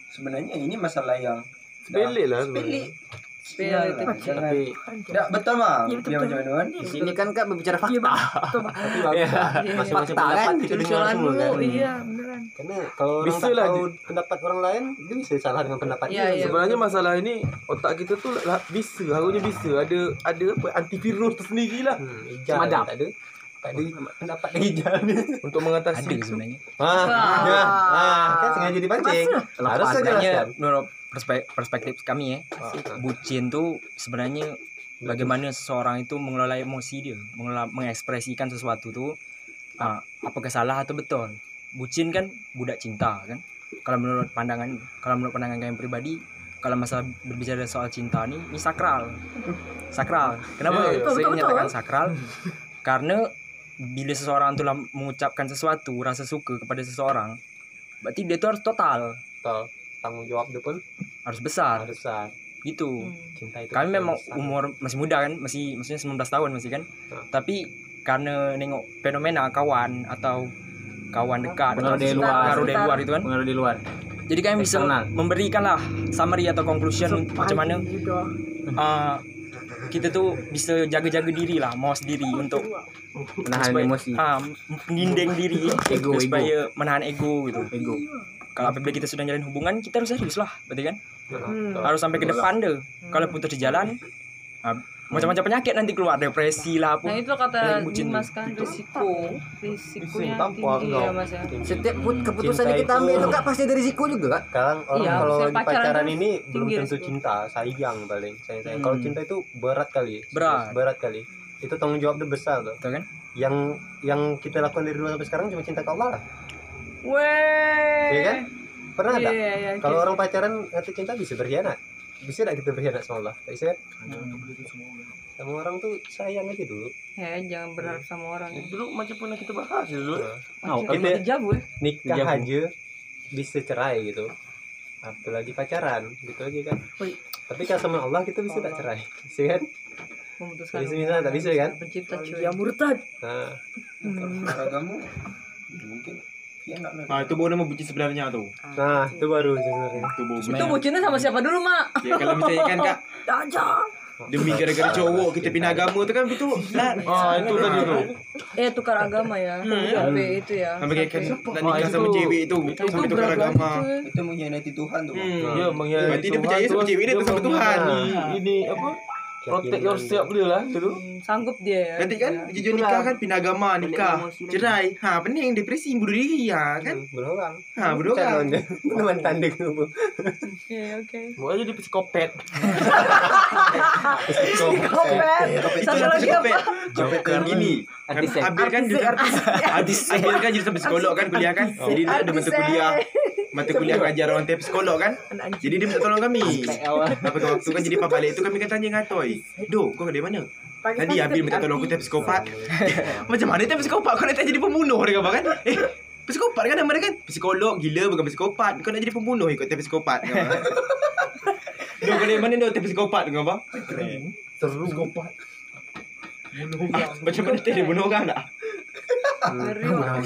sebenarnya ini masalah yang sepele lah sepele sebenarnya Sepele Jangan, Tidak betul mah. Iya, betul, Dia betul. macam mana kan? Di sini kan Kak berbicara fakta. tapi bagus Iya. lah. Iya. masing-masing Fakta pendapat kan? kita dengar Jalan semua dulu, kan iya beneran. karena kalau orang tak lah tahu pendapat orang lain dia bisa salah dengan pendapat Iya, dia sebenarnya masalah ini otak kita tuh lah, bisa harusnya bisa ada ada apa antivirus tersendiri lah hmm, hijau Semadap. tak ada tak ada pendapat hijau untuk mengatasi Ada sebenarnya. ah, ya. ah, kan sengaja dipancing harus saya Sebenarnya jelaskan menurut perspek- perspektif kami ya, Ah, bucin tuh sebenarnya bagaimana seseorang itu mengelola emosi dia, mengelola mengekspresikan sesuatu tuh ah, apakah salah atau betul. Bucin kan budak cinta kan. Kalau menurut pandangan kalau menurut pandangan kalian pribadi kalau masalah berbicara soal cinta nih ini sakral. Sakral. Kenapa Iya, iya. saya Betul, betul, menyatakan sakral? Karena bila seseorang tuh lah mengucapkan sesuatu rasa suka kepada seseorang, berarti dia tuh harus total, Betul. tanggung jawab dia pun harus besar harus besar gitu. Hmm. cinta itu Kami memang besar. umur masih muda kan, masih maksudnya 19 tahun masih kan. Ah. Tapi karena nengok fenomena kawan atau kawan dekat Pengaruh atau dari luar. pengaruh dari luar itu kan. Pengaruh di luar. Jadi kami bisa Eksternal. memberikan lah summary atau conclusion macam mana uh, kita tuh bisa jaga-jaga diri lah, mawas diri untuk Menahan supaya- emosi. ah, mengginding diri Ego, supaya menahan ego gitu. Ego. Kalau apabila kita sudah jalan hubungan, kita harus serius lah, berarti kan? Hmm. Harus sampai ke depan deh. Kalau putus di jalan, ah, macam-macam penyakit nanti keluar, depresi lah Nah apa. itu kata Dimas kan risiko risikonya tinggi ya mas ya. Setiap put- keputusan yang kita itu- ambil itu Kak pasti ada risiko juga Kak. sekarang orang Iya, kalau di pacaran pacaran tuh ini belum tentu risiko. cinta sayang paling sayang sayang Hmm. kalau cinta itu berat kali Berat. berat kali itu tanggung jawab dia besar tuh Betul kan? yang yang kita lakukan dari dulu sampai sekarang cuma cinta ke Allah lah Weh. Iya kan? pernah Iya ada iya iya. kalau orang pacaran ngatur cinta bisa berkhianat bisa tidak kita berkhianat sama Allah tak bisa kan? sama orang tuh sayang aja dulu Ya jangan berharap sama orang. ya. dulu macam pernah kita bahas ya dulu Macam kita- dejavu ya. nikah Dijawab. aja bisa cerai gitu apalagi pacaran gitu aja kan Woi. tapi kan sama Allah kita bisa tak cerai bisa kan memutuskan Bisa, bisa, tak bisa, kan? pencipta cuy Ya murtad. nah Hmm. Ragamu mungkin. Ah itu baru nama bucin sebenarnya tuh. nah itu baru sebenarnya Itu baru. itu bucinnya sama siapa dulu mak Ya kalau misalnya kan kak Dajang. demi gara-gara cowok kita pindah agama tuh kan itu lah. Ah itu tadi tuh. eh tukar agama ya sampai itu ya Sampai kayak kan dan nikah Ah, sama itu- cewek itu sampai tukar agama. cuy. Itu mengkhianati Tuhan tuh. Hmm. Dia mengkhianati Berarti dia Tuhan, percaya sama cewek dia dia sama Tuhan. Ini apa? Protect yourself dia lah itu tuh. Hmm, sanggup dia ya. Nanti kan jujur nikah kan pindah agama nikah. cerai. Ha pening depresi bunuh diri ya kan. bunuh orang. Ha bunuh Calon orang. dia teman tanding tuh oke oke. Mau jadi psikopat. Itu Satu lagi psikopat. Joker. Kan Artis, Abil kan kan artis Abil kan jadi sampai psikolog kan kuliah kan. Jadi dia ada mata kuliah mata kuliah ngajar orang teh psikolog kan. Jadi dia minta tolong kami. Apa ke waktu kan jadi pas balik itu kami kan tanya ngatoi. Do, kau dari mana? Tadi Abil minta tolong aku teh psikopat. Macam mana teh psikopat? Kau nak jadi pembunuh dia kata kan? Eh, psikopat kan nama dia kan? Psikolog gila bukan psikopat. Kau nak jadi pembunuh ikut teh psikopat. Dia. Do, kau dari mana do teh psikopat dengan apa? Seru psikopat. Macam mana teh dia bunuh orang tak? wah.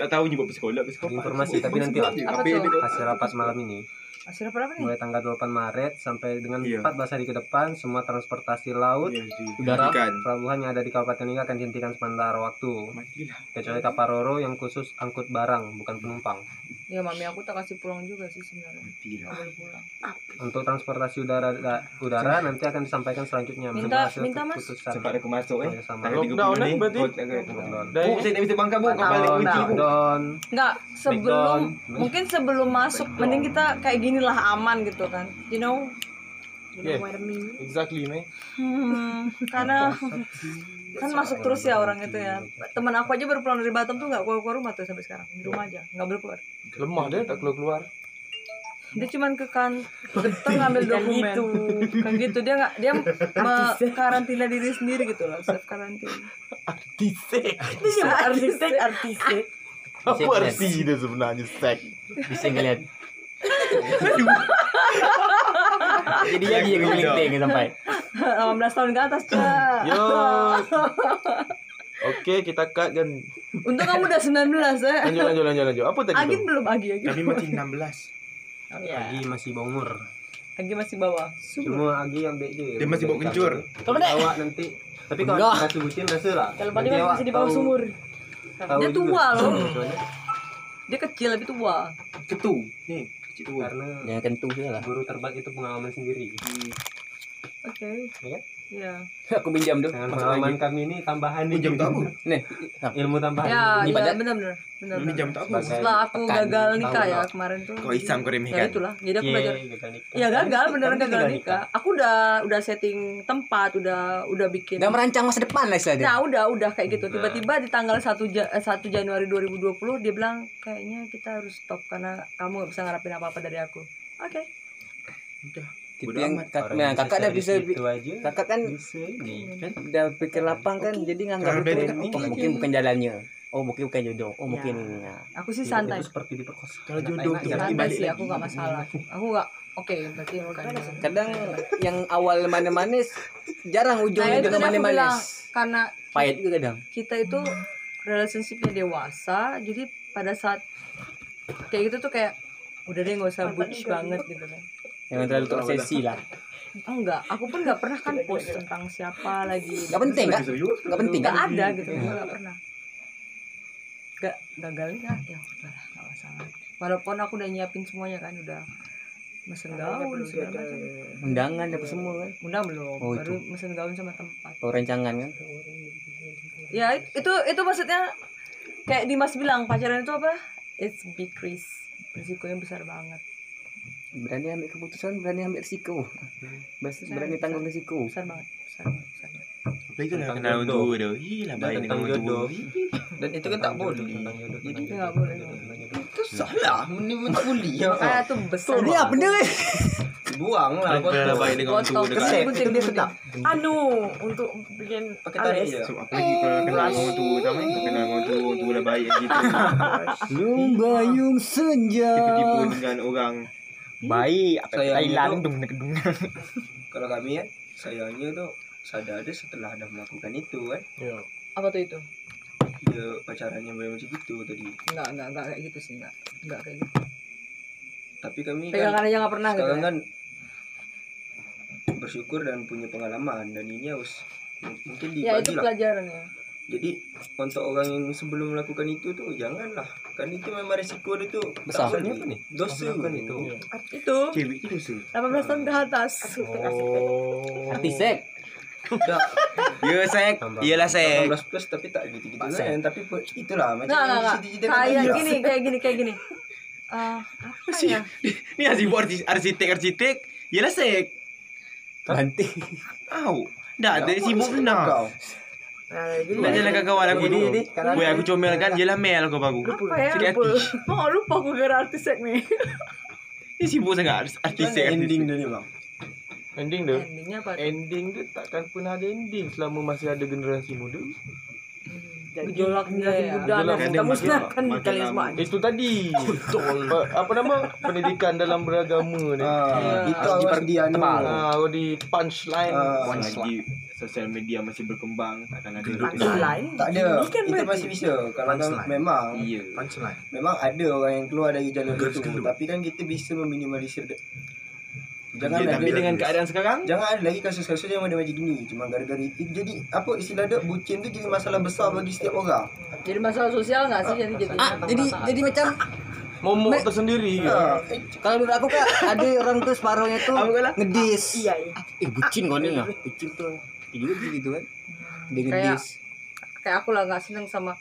Tak tahu nyebut psikolog psikopat. Informasi, tapi nanti lah. Hasil rapat malam ini hasil apa nih mulai tanggal 8 Maret sampai dengan Iya. 14 hari ke depan semua transportasi laut udara kan. pelabuhan yang ada di Kabupaten Nika akan dihentikan sementara waktu kecuali kapal Roro yang khusus angkut barang bukan penumpang ya mami aku tak kasih pulang juga sih sebenarnya boleh pulang untuk transportasi udara da- udara nanti akan disampaikan selanjutnya Minta- minta, Mas. Sempat aku masuk eh. Tanggal Lockdown, 30 ni. eh, berarti? Lockdown. Dari- Bu, saya tak bisa bangka bu. Lockdown, kunci bu. lockdown. Enggak, sebelum mungkin sebelum masuk mending kita kayak gini lah aman gitu kan. You know? Yeah. Exactly, man. Hmm, karena kan masuk terus ya orang itu ya. Teman aku aja baru pulang dari Batam tuh nggak keluar keluar rumah tuh sampai sekarang di rumah aja nggak boleh keluar. Lemah dia tak keluar keluar. Dia cuman ke kan ke ngambil dokumen. Kan gitu dia nggak dia me- karantina diri sendiri gitu loh self karantina. Artisek. Artistek, artistek. Apa arti dia sebenarnya sek? Bisa ngeliat. Jadi jadi yang kelinting sampai. 18 tahun ke atas cak. Yo. Oke, kita cut dan Untung kamu udah 19 ya. lanjut lanjut lanjut lanjut. Apa tadi tuh? belum Agi Agi. Kami masih 16. Agi masih bongor Agi masih bawah. cuma Agi yang BG Dia masih bau kencur. awak nanti tapi kalau rasa bucin rasa lah Kalau awak masih di bawah sumur. Dia tua loh. Dia kecil tapi tua. Ketu. Nih. Karena Jangan kentu lah. guru terbaik itu pengalaman sendiri Oke. Iya kan? Iya. Aku pinjam tuh. dengan pengalaman kami ini tambahan Ini jam tak apa? Nih. ilmu tambahan Ya, Ini ya pada- benar benar. Benar. Ini benar. jam tak apa? Setelah aku Pekan. gagal nikah ya kemarin tuh. Kau isam kau Ya remehkan. itulah. Jadi aku Yeay, belajar. Iya gagal beneran Kamu gagal nikah. Aku udah udah setting tempat, udah udah bikin. Udah merancang masa depan lah istilahnya. Nah, udah udah kayak gitu. Nah. Tiba-tiba di tanggal 1 ja- eh, 1 Januari 2020 dia bilang kayaknya kita harus stop karena kamu gak bisa ngarapin apa-apa dari aku. Oke. Gitu yang amat. kak, nah, bisa kakak udah bisa gitu aja kakak kan bisa ini kan udah pikir lapang kan jadi nganggap itu kan, oh, oke, mungkin bukan jalannya oh mungkin bukan jodoh oh Ya. mungkin ini ya Aku sih santai. itu seperti diperkosa Kalau jodoh tuh Santai balik sih lagi. aku gak masalah. Aku gak Oke, berarti bukan. kadang yang awal manis-manis jarang Nah, ujungnya aku bilang manis-manis karena pahit juga kadang kita itu relationshipnya dewasa, jadi pada saat kayak gitu tuh kayak udah deh nggak usah butch banget gitu kan. Yang terlalu terobsesi lah Enggak, aku pun nggak pernah kan post tentang siapa lagi. nggak penting kan nggak penting Nggak kan ada gitu, nggak pernah. Gak gagal ya, ya udah lah, nggak masalah. Walaupun aku udah nyiapin semuanya kan, udah mesen gaun segala macam. undangan apa semua kan Undang belum, Oh, baru mesen gaun sama tempat. oh rancangan kan Ya itu itu maksudnya kayak Dimas bilang pacaran itu apa? It's big risk, risikonya besar banget. Berani ambil keputusan berani ambil risiko Bas- berani tanggung risiko Besar banget, besar banget. Besar banget. Apa itu lah Tentang kenal orang jodoh. tua dia. Ih lah baik dengan tentang orang tua. jodoh Dan itu kan tak boleh. tentang jodoh Jadi tentang nggak boleh. nggak boleh. Itu salah, ini tak boleh. Makanya tuh besar. ini apa nih Buang lah Baik lah baik dengan orang tua Potong dekat. kesek gunting dia sedap. Anu untuk bikin Pakai tarik alis. je. So, apa lagi kalau kenal dengan orang tua sama kau kenal dengan orang tua, orang tua dah baik gitu. lumbayung senja Tipu-tipu dengan orang Baik, apa Thailand dung dung. kalau kami kan sayangnya tuh sadarnya setelah ada melakukan itu kan? Ya apa tuh itu? Dia pacarannya memang macam gitu tadi. Enggak enggak enggak kayak gitu sih enggak. Enggak kayak gitu. Tapi kami pegangan kan aja nggak pernah gitu ya? kan bersyukur dan punya pengalaman dan ini harus mungkin ya itu dibagi lah pelajaran ya jadi untuk orang yang sebelum melakukan itu tuh janganlah kan itu memang resiko dia tuh Besar. tak. Apa nih? dosa Melakukan itu itu Cewek itu dosa. 18 tahun ke atas oh Artis sek. Dah, Ya sek. Iyalah sek. 18 plus tapi tak gitu-gitu kan tapi itulah macam Enggak, enggak, enggak. kan Kayak gini, kayak gini, kayak gini. Ah, apa ya? Ini asli buat arsi- arsitek-arsitek. Iyalah sek. Banting. Au. Dah, dari apa sibuk benar. Kau? Nah, gini. Nak jalan kat kawan aku Jadi, dulu. jadi, kan Boy aku comel kan, jelah mel kau baru. Apa ya? Jadi Lupa. artis. Oh, lupa aku gara artis sek nih. Ini sibuk sangat artis Macam artis mana sek. ending dia ni bang ending dia Endingnya apa? ending dia takkan pernah ada ending selama masih ada generasi muda Gejolaknya ya. muda Gejolak dan ada kita makin- musnahkan makin kalian lama. semua. itu tadi Pe- apa nama pendidikan dalam beragama ni ah, Ya. itu harus dia anu ah di punchline Ah, Selagi sosial media masih berkembang, takkan ada Lain. tak ada kan kita berarti. masih bisa kalau kan Punchline. memang Iya. Punchline. memang ada orang yang keluar dari jalur Girls itu tapi kan kita bisa meminimalisir dia. jangan Ya, ada tapi dengan keadaan sekarang, jangan ada lagi kasus-kasus yang ada macam gini cuma gara-gara itu jadi apa istilah dia bucin tu jadi masalah besar bagi setiap orang Jadi masalah sosial nggak sih jadi jadi? Ah, jadi jadi macam momok Me- tersendiri ke? Ah, eh, kalau menurut aku kak ada orang tuh separuhnya lah? ngedis. Iya, iya. Eh bucin kau nih ya. Bucin tuh. Juga gitu kan. Dia Kayak-. Kayak aku lah nggak seneng sama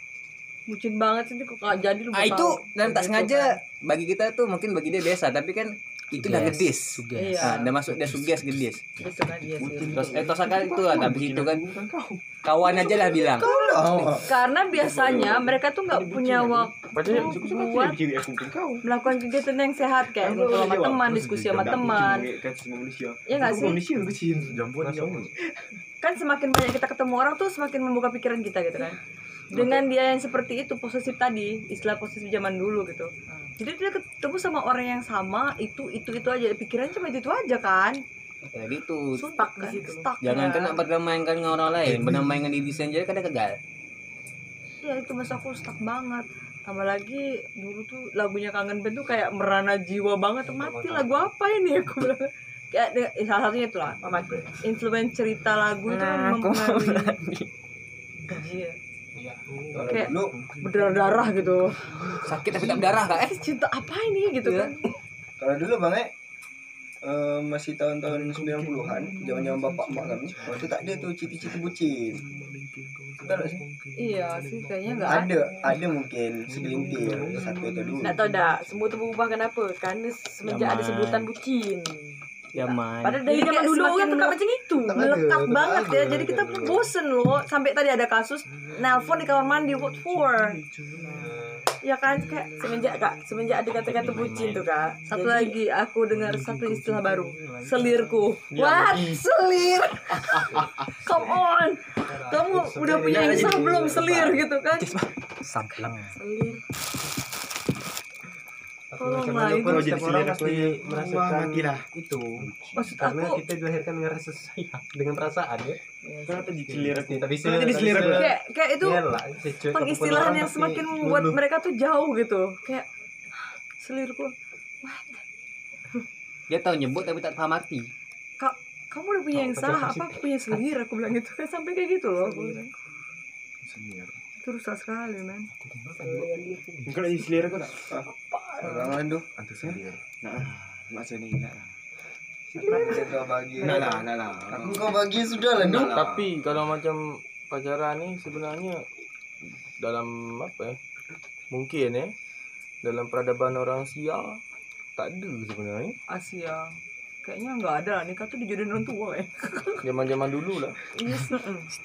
bucin banget sih kok jadi lu Ah itu dan tak Gitu sengaja kan. bagi kita tuh mungkin bagi dia biasa tapi kan itu udah ngedis. Iya. Ah, udah masuk dia suges kan sih. Terus eh tosa kan itu lah habis itu kan kawan aja lah bilang. Karena biasanya mereka tuh nggak punya waktu buat kau. melakukan kegiatan yang sehat kayak ngobrol sama teman, diskusi sama teman. Kan. Ya nggak sih? Kan semakin banyak kita ketemu orang tuh semakin membuka pikiran kita gitu kan. Dengan dia yang seperti itu posesif tadi, istilah posesif zaman dulu gitu. Jadi dia ketemu sama orang yang sama, itu itu itu aja pikirannya cuma itu, aja kan. Jadi itu Stuck kan, stuck. jangan ya. kena berdamaikan dengan orang lain, berdamai dengan diri sendiri kadang gagal. Ya itu masa aku stuck banget. Tambah lagi dulu tuh lagunya Kangen Band tuh kayak merana jiwa banget. Mati lagu apa ini aku bilang. Kayak eh, salah satunya itu lah. Influence cerita lagu itu kan mempengaruhi. Kayak- dulu Berdarah-darah gitu. Sakit tapi tak berdarah kak eh. Eh cinta apa ini gitu kan. kalau dulu bang eh eh, masih tahun-tahun 90-an zaman-zaman bapak mak kami waktu tak ada tuh cita-cita bucin Betul tak sih? Iya sih kayaknya nggak ada. ada ada mungkin segelintir satu atau dua Nggak tahu dah, semua itu berubah kenapa? Karena semenjak ada Zaman. sebutan bucin. Zaman. Padahal Dari dari zaman kayak dulu orang tuh macam itu. melekat banget ya. Jadi kita pun bosen loh. Sampai tadi ada kasus nelpon di kamar mandi what for? Ya kan kayak Semenjak kak, semenjak ada kata-kata bucin tuh kak. Satu Jadi- lagi aku dengar satu istilah baru, selirku. What? Selir? Come on. Kamu udah punya yang sah belum selir gitu kan? Samplang. Selir. Tolonglah itu. Kalau jadi orang selera pasti merasakan matilah. itu. Maksud Karena aku kita dilahirkan dengan rasa sayang, dengan perasaan ya. Kenapa jadi selera aku? Tapi aku? kayak kayak itu secuek pengistilahan yang semakin membuat mereka tuh jauh gitu. Kayak selirku. Dia tahu nyebut tapi tak paham arti. Kak, kamu udah punya yang sah, apa aku punya selir? Aku bilang gitu kan sampai kayak gitu loh. Aku bilang. Itu rusak sekali, man. Kau nak jadi selera aku tak? Jangan tu Antu sendiri. Nak lah. Nak saya ni, nak kau Nak lah, nak lah. Aku kau bagi sudah lah tu Nak lah. Tapi kalau macam pacaran ni sebenarnya dalam apa ya? Mungkin eh dalam peradaban orang Asia tak ada sebenarnya. Asia. Kayaknya nggak ada nikah tuh dijodohin orang tua eh. Zaman-zaman dulu lah. Yes.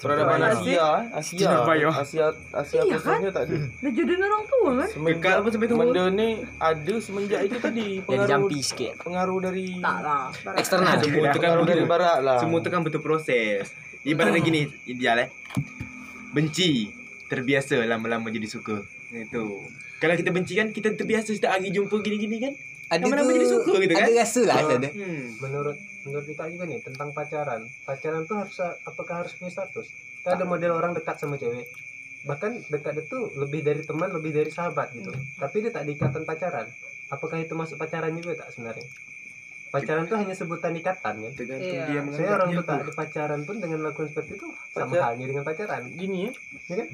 Peradaban Iya Asia, eh. Asia, Bayo. Asia, Asia Iya kan? khususnya tak ada. Dijodohin orang tua kan? Semenjak apa sampai tua? Benda ni ada semenjak itu tadi pengaruh jampi sikit. pengaruh dari Tak lah. Eksternal. Semua tu kan pengaruh dari barat lah. Semua tu kan betul proses. Ibaratnya gini, ideal eh. Benci terbiasa lama-lama jadi suka. Itu. Kalau kita benci kan kita terbiasa setiap hari jumpa gini-gini kan. Ada Yang menjadi suka gitu kan? ada rasa lah ada. Hmm. menurut menurut kita juga nih tentang pacaran. Pacaran tuh harus apakah harus punya status? Kan ada model orang dekat sama cewek. Bahkan dekat itu lebih dari teman lebih dari sahabat gitu. Tapi dia tak diikatan pacaran. Apakah itu masuk pacaran juga tak sebenarnya pacaran tuh hanya sebutan ikatan kan? Tergantung Iya. dia saya orang ada pacaran pun dengan melakukan seperti itu sama Pacar- halnya dengan pacaran. Gini ya. ya kan?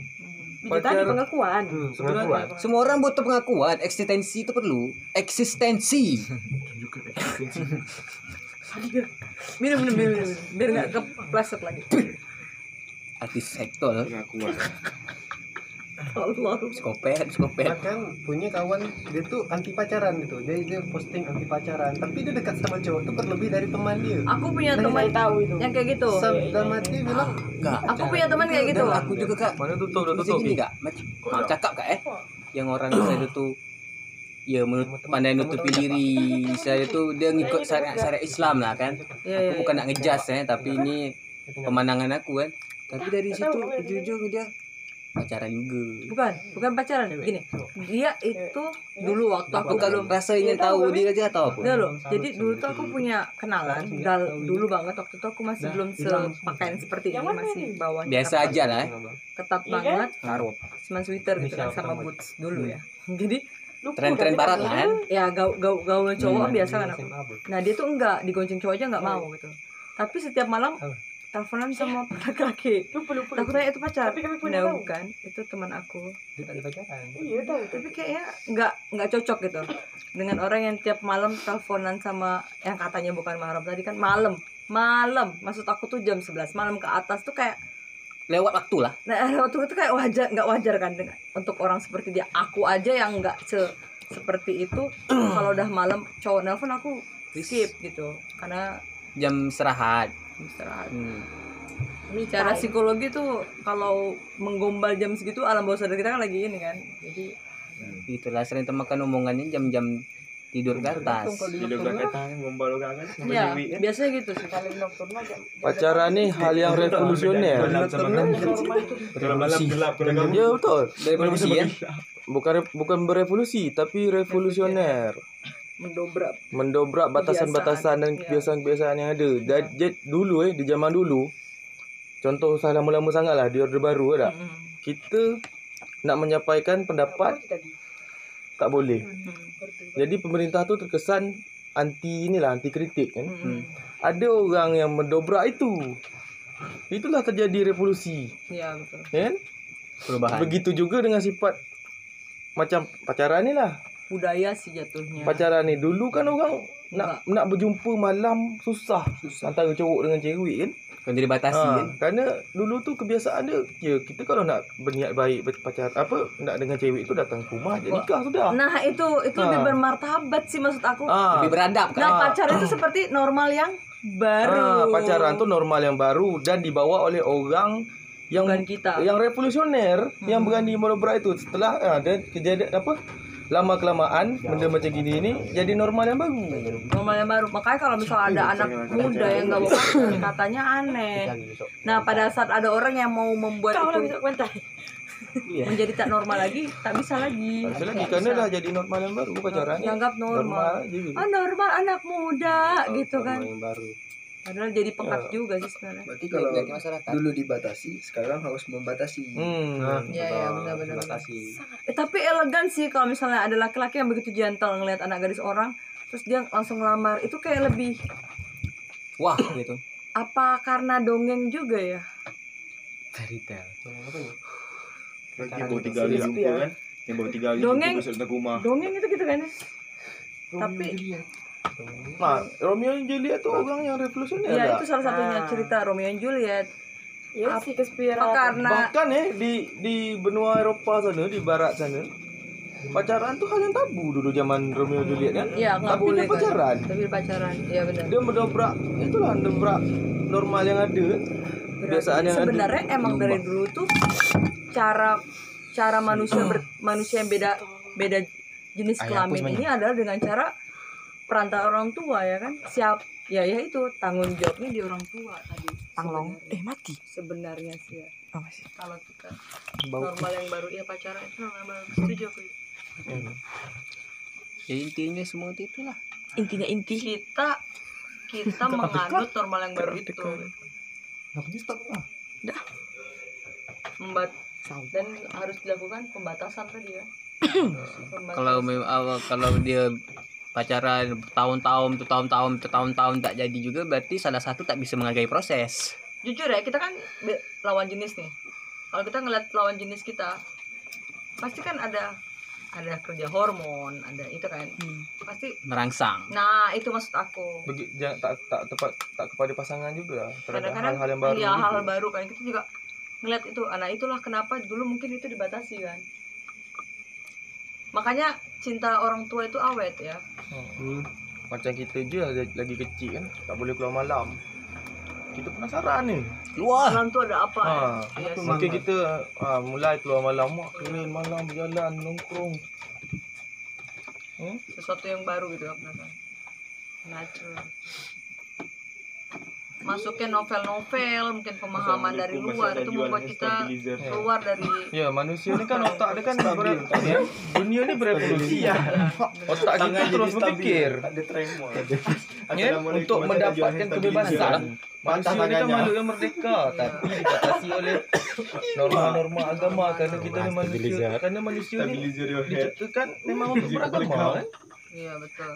Itu tadi pengakuan. hmm, pengakuan. Semua orang butuh pengakuan. Eksistensi itu perlu. Eksistensi. Tunjukkan eksistensi. minum minum minum, minum. biar nggak kepleset lagi. Artis sektor. Pengakuan. Allah. Psikopet bahkan punya kawan dia tuh anti pacaran gitu. Dia dia posting anti pacaran. Tapi dia dekat sama cowok tuh berlebih dari teman dia. Aku punya Nah, teman tahu itu. yang kayak gitu. Sam dalam hati bilang enggak aku punya teman kayak gitu. Aku juga kak. Mana tutup udah Mesti tutup. gini kak. Macam ah, cakap kak eh. Yang orang saya tuh ya menut, pandai nutupi diri saya tuh dia ngikut syariat syariat Islam lah kan. Iya, aku iya, bukan nak ngejas eh tapi ini pemandangan aku kan. Tapi dari situ ujung-ujung dia pacaran juga. Bukan bukan pacaran gini. Dia itu dulu waktu aku belum rasa ingin tahu dia aja atau apa? Loh, jadi dulu tuh aku punya kenalan dal dulu banget waktu itu aku masih belum sepakaian seperti ini masih bawahnya biasa aja lah eh. ketat Iya kan? banget. Cuman sweater gitu kan sama boots dulu ya. Jadi tren-tren barat kan? ya gaul gaul gaul cowok Hmm. biasa kan aku. nah dia tuh enggak digonceng cowok aja enggak mau gitu. Tapi setiap malam teleponan sama laki-laki. Lupa lupa. aku tanya itu pacar. Tapi kami punya nah, tahu. bukan itu teman aku. Dia tak ada pacaran. Iya tahu. tapi kayaknya nggak nggak cocok gitu. Dengan orang yang tiap malam teleponan sama yang katanya bukan mahram tadi kan malam. Malam. Maksud aku tuh jam 11 malam ke atas tuh kayak lewat waktu lah. Nah waktu itu kayak wajar nggak wajar kan dengan untuk orang seperti dia. Aku aja yang nggak se seperti itu. Kalau udah malam cowok nelpon aku skip gitu. Karena jam istirahat istirahat hmm. cara psikologi tuh kalau menggombal jam segitu alam bawah sadar kita kan lagi ini kan jadi itulah sering temakan omongannya jam-jam tidur ke atas kata ngombal gak kan sama ya biasanya gitu sih Kalian nocturne aja. Pacaran nih hal yang revolusioner. Kalau kalau kamu. Ya betul. revolusi ya Bukan bukan berevolusi tapi revolusioner. Mendobrak Mendobrak batasan-batasan dan Kebiasaan. kebiasaan-kebiasaan yang ada. Dan je- dulu eh di zaman dulu contoh usah lama-lama sangat lah di Orde Baru ada. Mm-mm. Kita nak menyampaikan pendapat tak boleh. Mm-mm. Jadi pemerintah tu terkesan anti inilah anti kritik kan. Mm-mm. Ada orang yang mendobrak itu. Itulah terjadi revolusi, Iya betul. ya kan? perubahan Begitu juga dengan sifat macam pacaran ni lah. Budaya sih jatuhnya. Pacaran ni dulu kan orang nak nak berjumpa malam susah, susah. antara cowok dengan cewek kan. kan dia dibatasi Ha, kan kerana dulu tu kebiasaan dia, ya kita kalau nak berniat baik berpacar apa nak dengan cewek tu datang ke rumah Wah. nikah sudah. Nah itu itu Ah. lebih bermartabat sih maksud aku. Ah, lebih beradab kan Nah pacaran itu seperti normal yang baru. ah, pacaran tu normal yang baru dan dibawa oleh orang yang bukan kita. yang revolusioner yang berani melobrak itu setelah ah, ada kejadian apa lama kelamaan benda macam gini ni jadi normal yang baru Normal yang baru. Makanya kalau misalnya ada anak muda yang nggak mau katanya aneh. Nah pada saat ada orang yang mau membuat Kau itu menjadi tak normal lagi, tak bisa lagi. Bisa lagi Tak kerana bisa. dah jadi normal yang baru pacaran ni. Dianggap normal. normal Ah normal anak muda gitu kan. yang baru Padahal jadi pengkat juga sih sebenarnya. Berarti kalau Penyakit masyarakat dulu dibatasi, sekarang harus membatasi. hmm Iya ya benar-benar. batasi Eh, tapi elegan sih kalau misalnya ada laki-laki yang begitu gentle ngelihat anak gadis orang, terus dia langsung ngelamar, itu kayak lebih wah gitu apa karena dongeng juga ya? fairy tale Lagi yang baru tiga kali jumpa kan. Yang baru tiga kali Dongeng. rumah. Dongeng itu gitu kan ya? Tapi nah Romeo dan Juliet tu orang yang revolusioner ya dah. itu salah satunya Ah. cerita Romeo and Juliet. Ya Apa- sih kespiran. Karena bahkan eh di di benua Eropah sana di barat sana pacaran tu hal yang tabu dulu zaman Romeo dan Juliet kan ya nggak tapi boleh dia pacaran kan. Tapi pacaran, iya benar. dia mendobrak itulah mendobrak normal yang ada kebiasaan yang Sebenarnya ada emang dari dulu tuh cara cara manusia ber- manusia yang beda beda jenis kelamin ini adalah dengan cara perantara orang tua ya kan? Siap. Ya ya itu tanggung jawabnya di orang tua tadi Panglong. Sebenarnya. Eh mati. sebenarnya sih ya. Apa sih? kalau kita normal yang baru ya pacaran. Itu normal baru. Setuju aku. Ya intinya semua itu itulah. Intinya inti. Kita kita menganut normal yang baru itu. Ngapain stop lah? membat dan harus dilakukan pembatasan tadi ya. Kalau kalau dia pacaran tahun-tahun tahun-tahun tahun-tahun tak jadi juga berarti salah satu tak bisa menghargai proses. Jujur ya kita kan lawan jenis nih. Kalau kita ngeliat lawan jenis kita pasti kan ada ada kerja hormon ada itu kan. Pasti merangsang. Nah itu maksud aku. Begi, jangan tak tak tepat tak kepada pasangan juga terhadap kadang-kadang hal-hal yang baru iya gitu. hal baru kan. Kita juga ngeliat itu nah itulah kenapa dulu mungkin itu dibatasi kan. Makanya cinta orang tua itu awet ya Hmm. Macam kita je lagi kecil kan tak boleh keluar malam. Kita penasaran ni. keluar malam tu ada apa Ha, sih. mungkin kita ha, mulai keluar malam, mak keren malam berjalan nongkrong. Hmm? sesuatu yang baru gitu kan penasaran natural masuknya novel-novel mungkin pemahaman dari luar itu membuat kita keluar dari Ya, manusia ni kan otak dia kan ber, ya, dunia ni berevolusi. Otak kita terus tremor. Ya, untuk mendapatkan kebebasan. Manusia ni kan makhluk yang merdeka. Tapi dibatasi oleh norma-norma agama. Kerana kita ni manusia kerana manusia ni stabilizer your head. diciptakan memang untuk beragama kan. iya betul